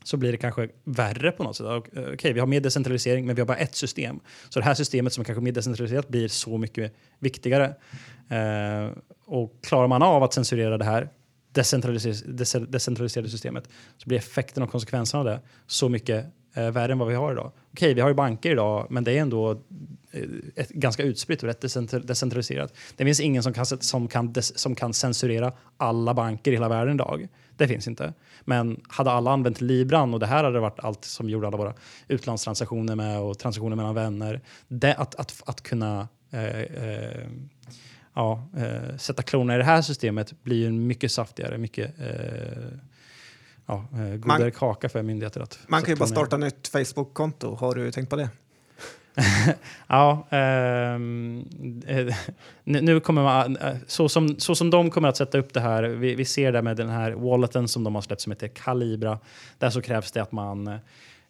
så blir det kanske värre på något sätt. Eh, okej, okay, vi har mer decentralisering men vi har bara ett system. Så det här systemet som är kanske mer decentraliserat blir så mycket viktigare. Eh, och klarar man av att censurera det här decentraliserade systemet så blir effekten och konsekvenserna av det så mycket eh, värre än vad vi har idag. Okej, vi har ju banker idag, men det är ändå eh, ett, ganska utspritt och rätt decentraliserat. Det finns ingen som kan, som, kan som kan censurera alla banker i hela världen idag. Det finns inte. Men hade alla använt Libran och det här hade varit allt som gjorde alla våra utlandstransaktioner med och transaktioner mellan vänner. Det, att, att, att kunna eh, eh, ja, eh, sätta klorna i det här systemet blir ju mycket saftigare, mycket eh, ja, eh, godare man, kaka för myndigheter. Att man kan ju bara starta ett nytt Facebook-konto. Har du tänkt på det? ja, ehm, eh, nu kommer man, eh, så som, så som de kommer att sätta upp det här, vi, vi ser det med den här walleten som de har släppt som heter Calibra. Där så krävs det att man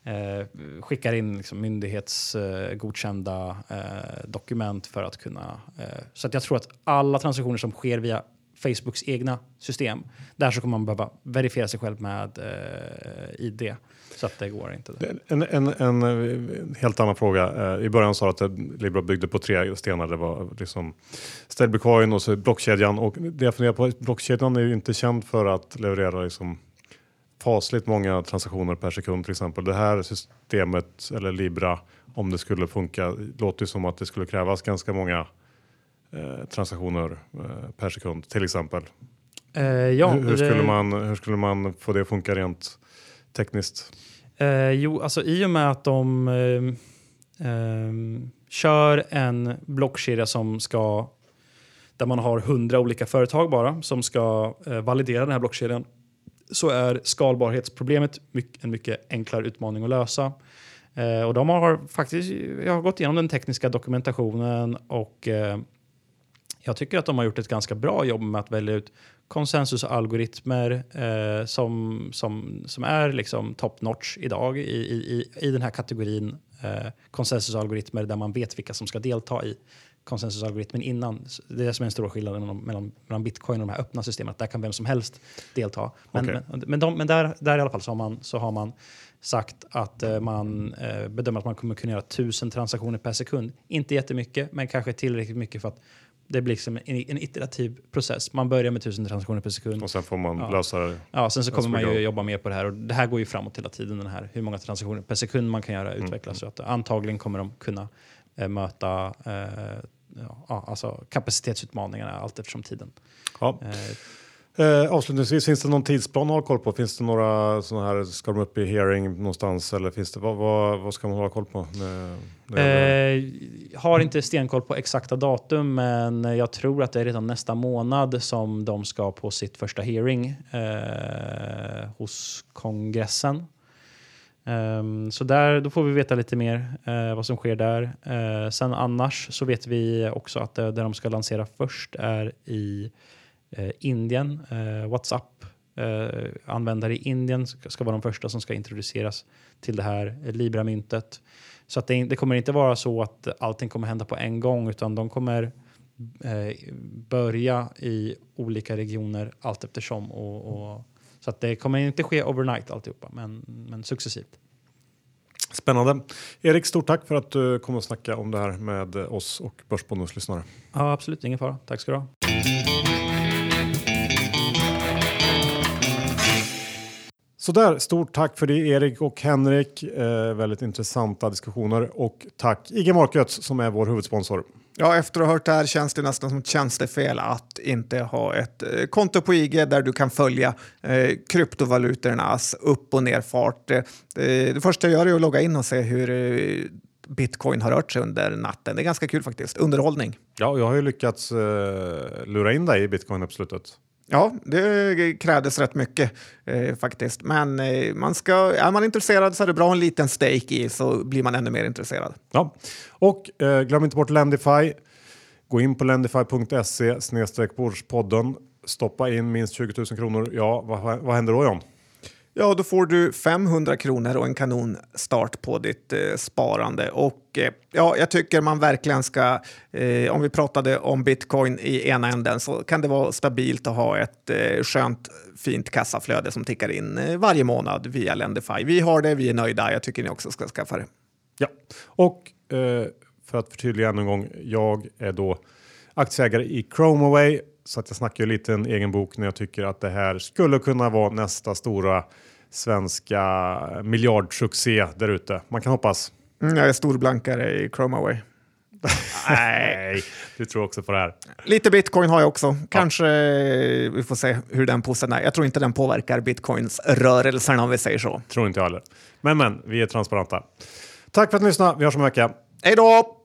eh, skickar in liksom myndighetsgodkända eh, dokument för att kunna... Eh, så att jag tror att alla transaktioner som sker via Facebooks egna system. Där så kommer man behöva verifiera sig själv med eh, ID. Så att det går inte. En, en, en, en helt annan fråga. Eh, I början sa du att eh, Libra byggde på tre stenar. Det var liksom stablecoin och så blockkedjan. Och det jag funderar på, blockkedjan är ju inte känd för att leverera liksom fasligt många transaktioner per sekund till exempel. Det här systemet eller Libra, om det skulle funka, låter ju som att det skulle krävas ganska många eh, transaktioner eh, per sekund till exempel. Eh, ja, hur, hur, skulle man, hur skulle man få det att funka rent tekniskt? Eh, jo, alltså i och med att de ehm, ehm, kör en blockkedja som ska där man har hundra olika företag bara som ska eh, validera den här blockkedjan så är skalbarhetsproblemet mycket, en mycket enklare utmaning att lösa. Eh, och de har faktiskt, jag har gått igenom den tekniska dokumentationen och eh, jag tycker att de har gjort ett ganska bra jobb med att välja ut konsensusalgoritmer eh, som, som, som är liksom top notch idag i, i, i den här kategorin eh, konsensusalgoritmer där man vet vilka som ska delta i konsensusalgoritmen innan. Det är det som är den stora skillnaden mellan, mellan, mellan bitcoin och de här öppna systemen. Att där kan vem som helst delta. Men, okay. men, men, de, men, där, där i alla fall så har man, så har man sagt att eh, man eh, bedömer att man kommer kunna göra tusen transaktioner per sekund. Inte jättemycket, men kanske tillräckligt mycket för att det blir liksom en, en iterativ process. Man börjar med tusen transaktioner per sekund. Och sen får man ja. lösa det. Ja, sen så kommer man ju jobba mer på det här. Och det här går ju framåt hela tiden, den här, hur många transaktioner per sekund man kan göra, mm. utvecklas. Så att antagligen kommer de kunna eh, möta eh, ja, alltså kapacitetsutmaningarna allt eftersom tiden. Ja. Eh, Eh, avslutningsvis, finns det någon tidsplan att ha koll på? Finns det några sådana här, ska de upp i hearing någonstans eller finns det, vad, vad, vad ska man hålla koll på? När, när eh, har inte stenkoll på exakta datum men jag tror att det är redan nästa månad som de ska på sitt första hearing eh, hos kongressen. Um, så där, då får vi veta lite mer uh, vad som sker där. Uh, sen annars så vet vi också att det, det de ska lansera först är i Indien. Eh, WhatsApp eh, användare i Indien ska, vara de första som ska introduceras till det här Libra-myntet. Så att det, det, kommer inte vara så att allting kommer hända på en gång utan de kommer eh, börja i olika regioner allt eftersom. Och, och, så att det kommer inte ske overnight alltihopa, men, men successivt. Spännande. Erik, stort tack för att du kom och snacka om det här med oss och Börsbondens lyssnare. Ja, absolut, ingen fara. Tack ska du ha. Sådär, stort tack för det Erik och Henrik. Eh, väldigt intressanta diskussioner och tack IG Markets som är vår huvudsponsor. Ja, efter att ha hört det här känns det nästan som ett tjänstefel att inte ha ett eh, konto på IG där du kan följa eh, kryptovalutornas upp och nerfart. Eh, det första jag gör är att logga in och se hur eh, bitcoin har rört sig under natten. Det är ganska kul faktiskt. Underhållning. Ja, jag har ju lyckats eh, lura in dig i bitcoin-uppslutet. Ja, det krävdes rätt mycket eh, faktiskt. Men eh, man ska, är man intresserad så är det bra att ha en liten stake i så blir man ännu mer intresserad. Ja, och eh, glöm inte bort Lendify. Gå in på lendify.se snedstreck Stoppa in minst 20 000 kronor. Ja, vad, vad händer då John? Ja, då får du 500 kronor och en kanonstart på ditt eh, sparande. Och eh, ja, jag tycker man verkligen ska, eh, om vi pratade om bitcoin i ena änden, så kan det vara stabilt att ha ett eh, skönt, fint kassaflöde som tickar in eh, varje månad via Lendify. Vi har det, vi är nöjda. Jag tycker ni också ska skaffa det. Ja, och eh, för att förtydliga ännu en gång. Jag är då aktieägare i Chromaway så att jag snackar ju lite en egen bok när jag tycker att det här skulle kunna vara nästa stora svenska miljardsuccé där ute. Man kan hoppas. Mm, jag är storblankare i Chromaway. Nej, du tror också på det här. Lite bitcoin har jag också. Kanske ja. vi får se hur den påsen är. Jag tror inte den påverkar bitcoins rörelserna om vi säger så. Tror inte jag heller. Men men, vi är transparenta. Tack för att ni lyssnade. Vi hörs om en vecka. Hej då!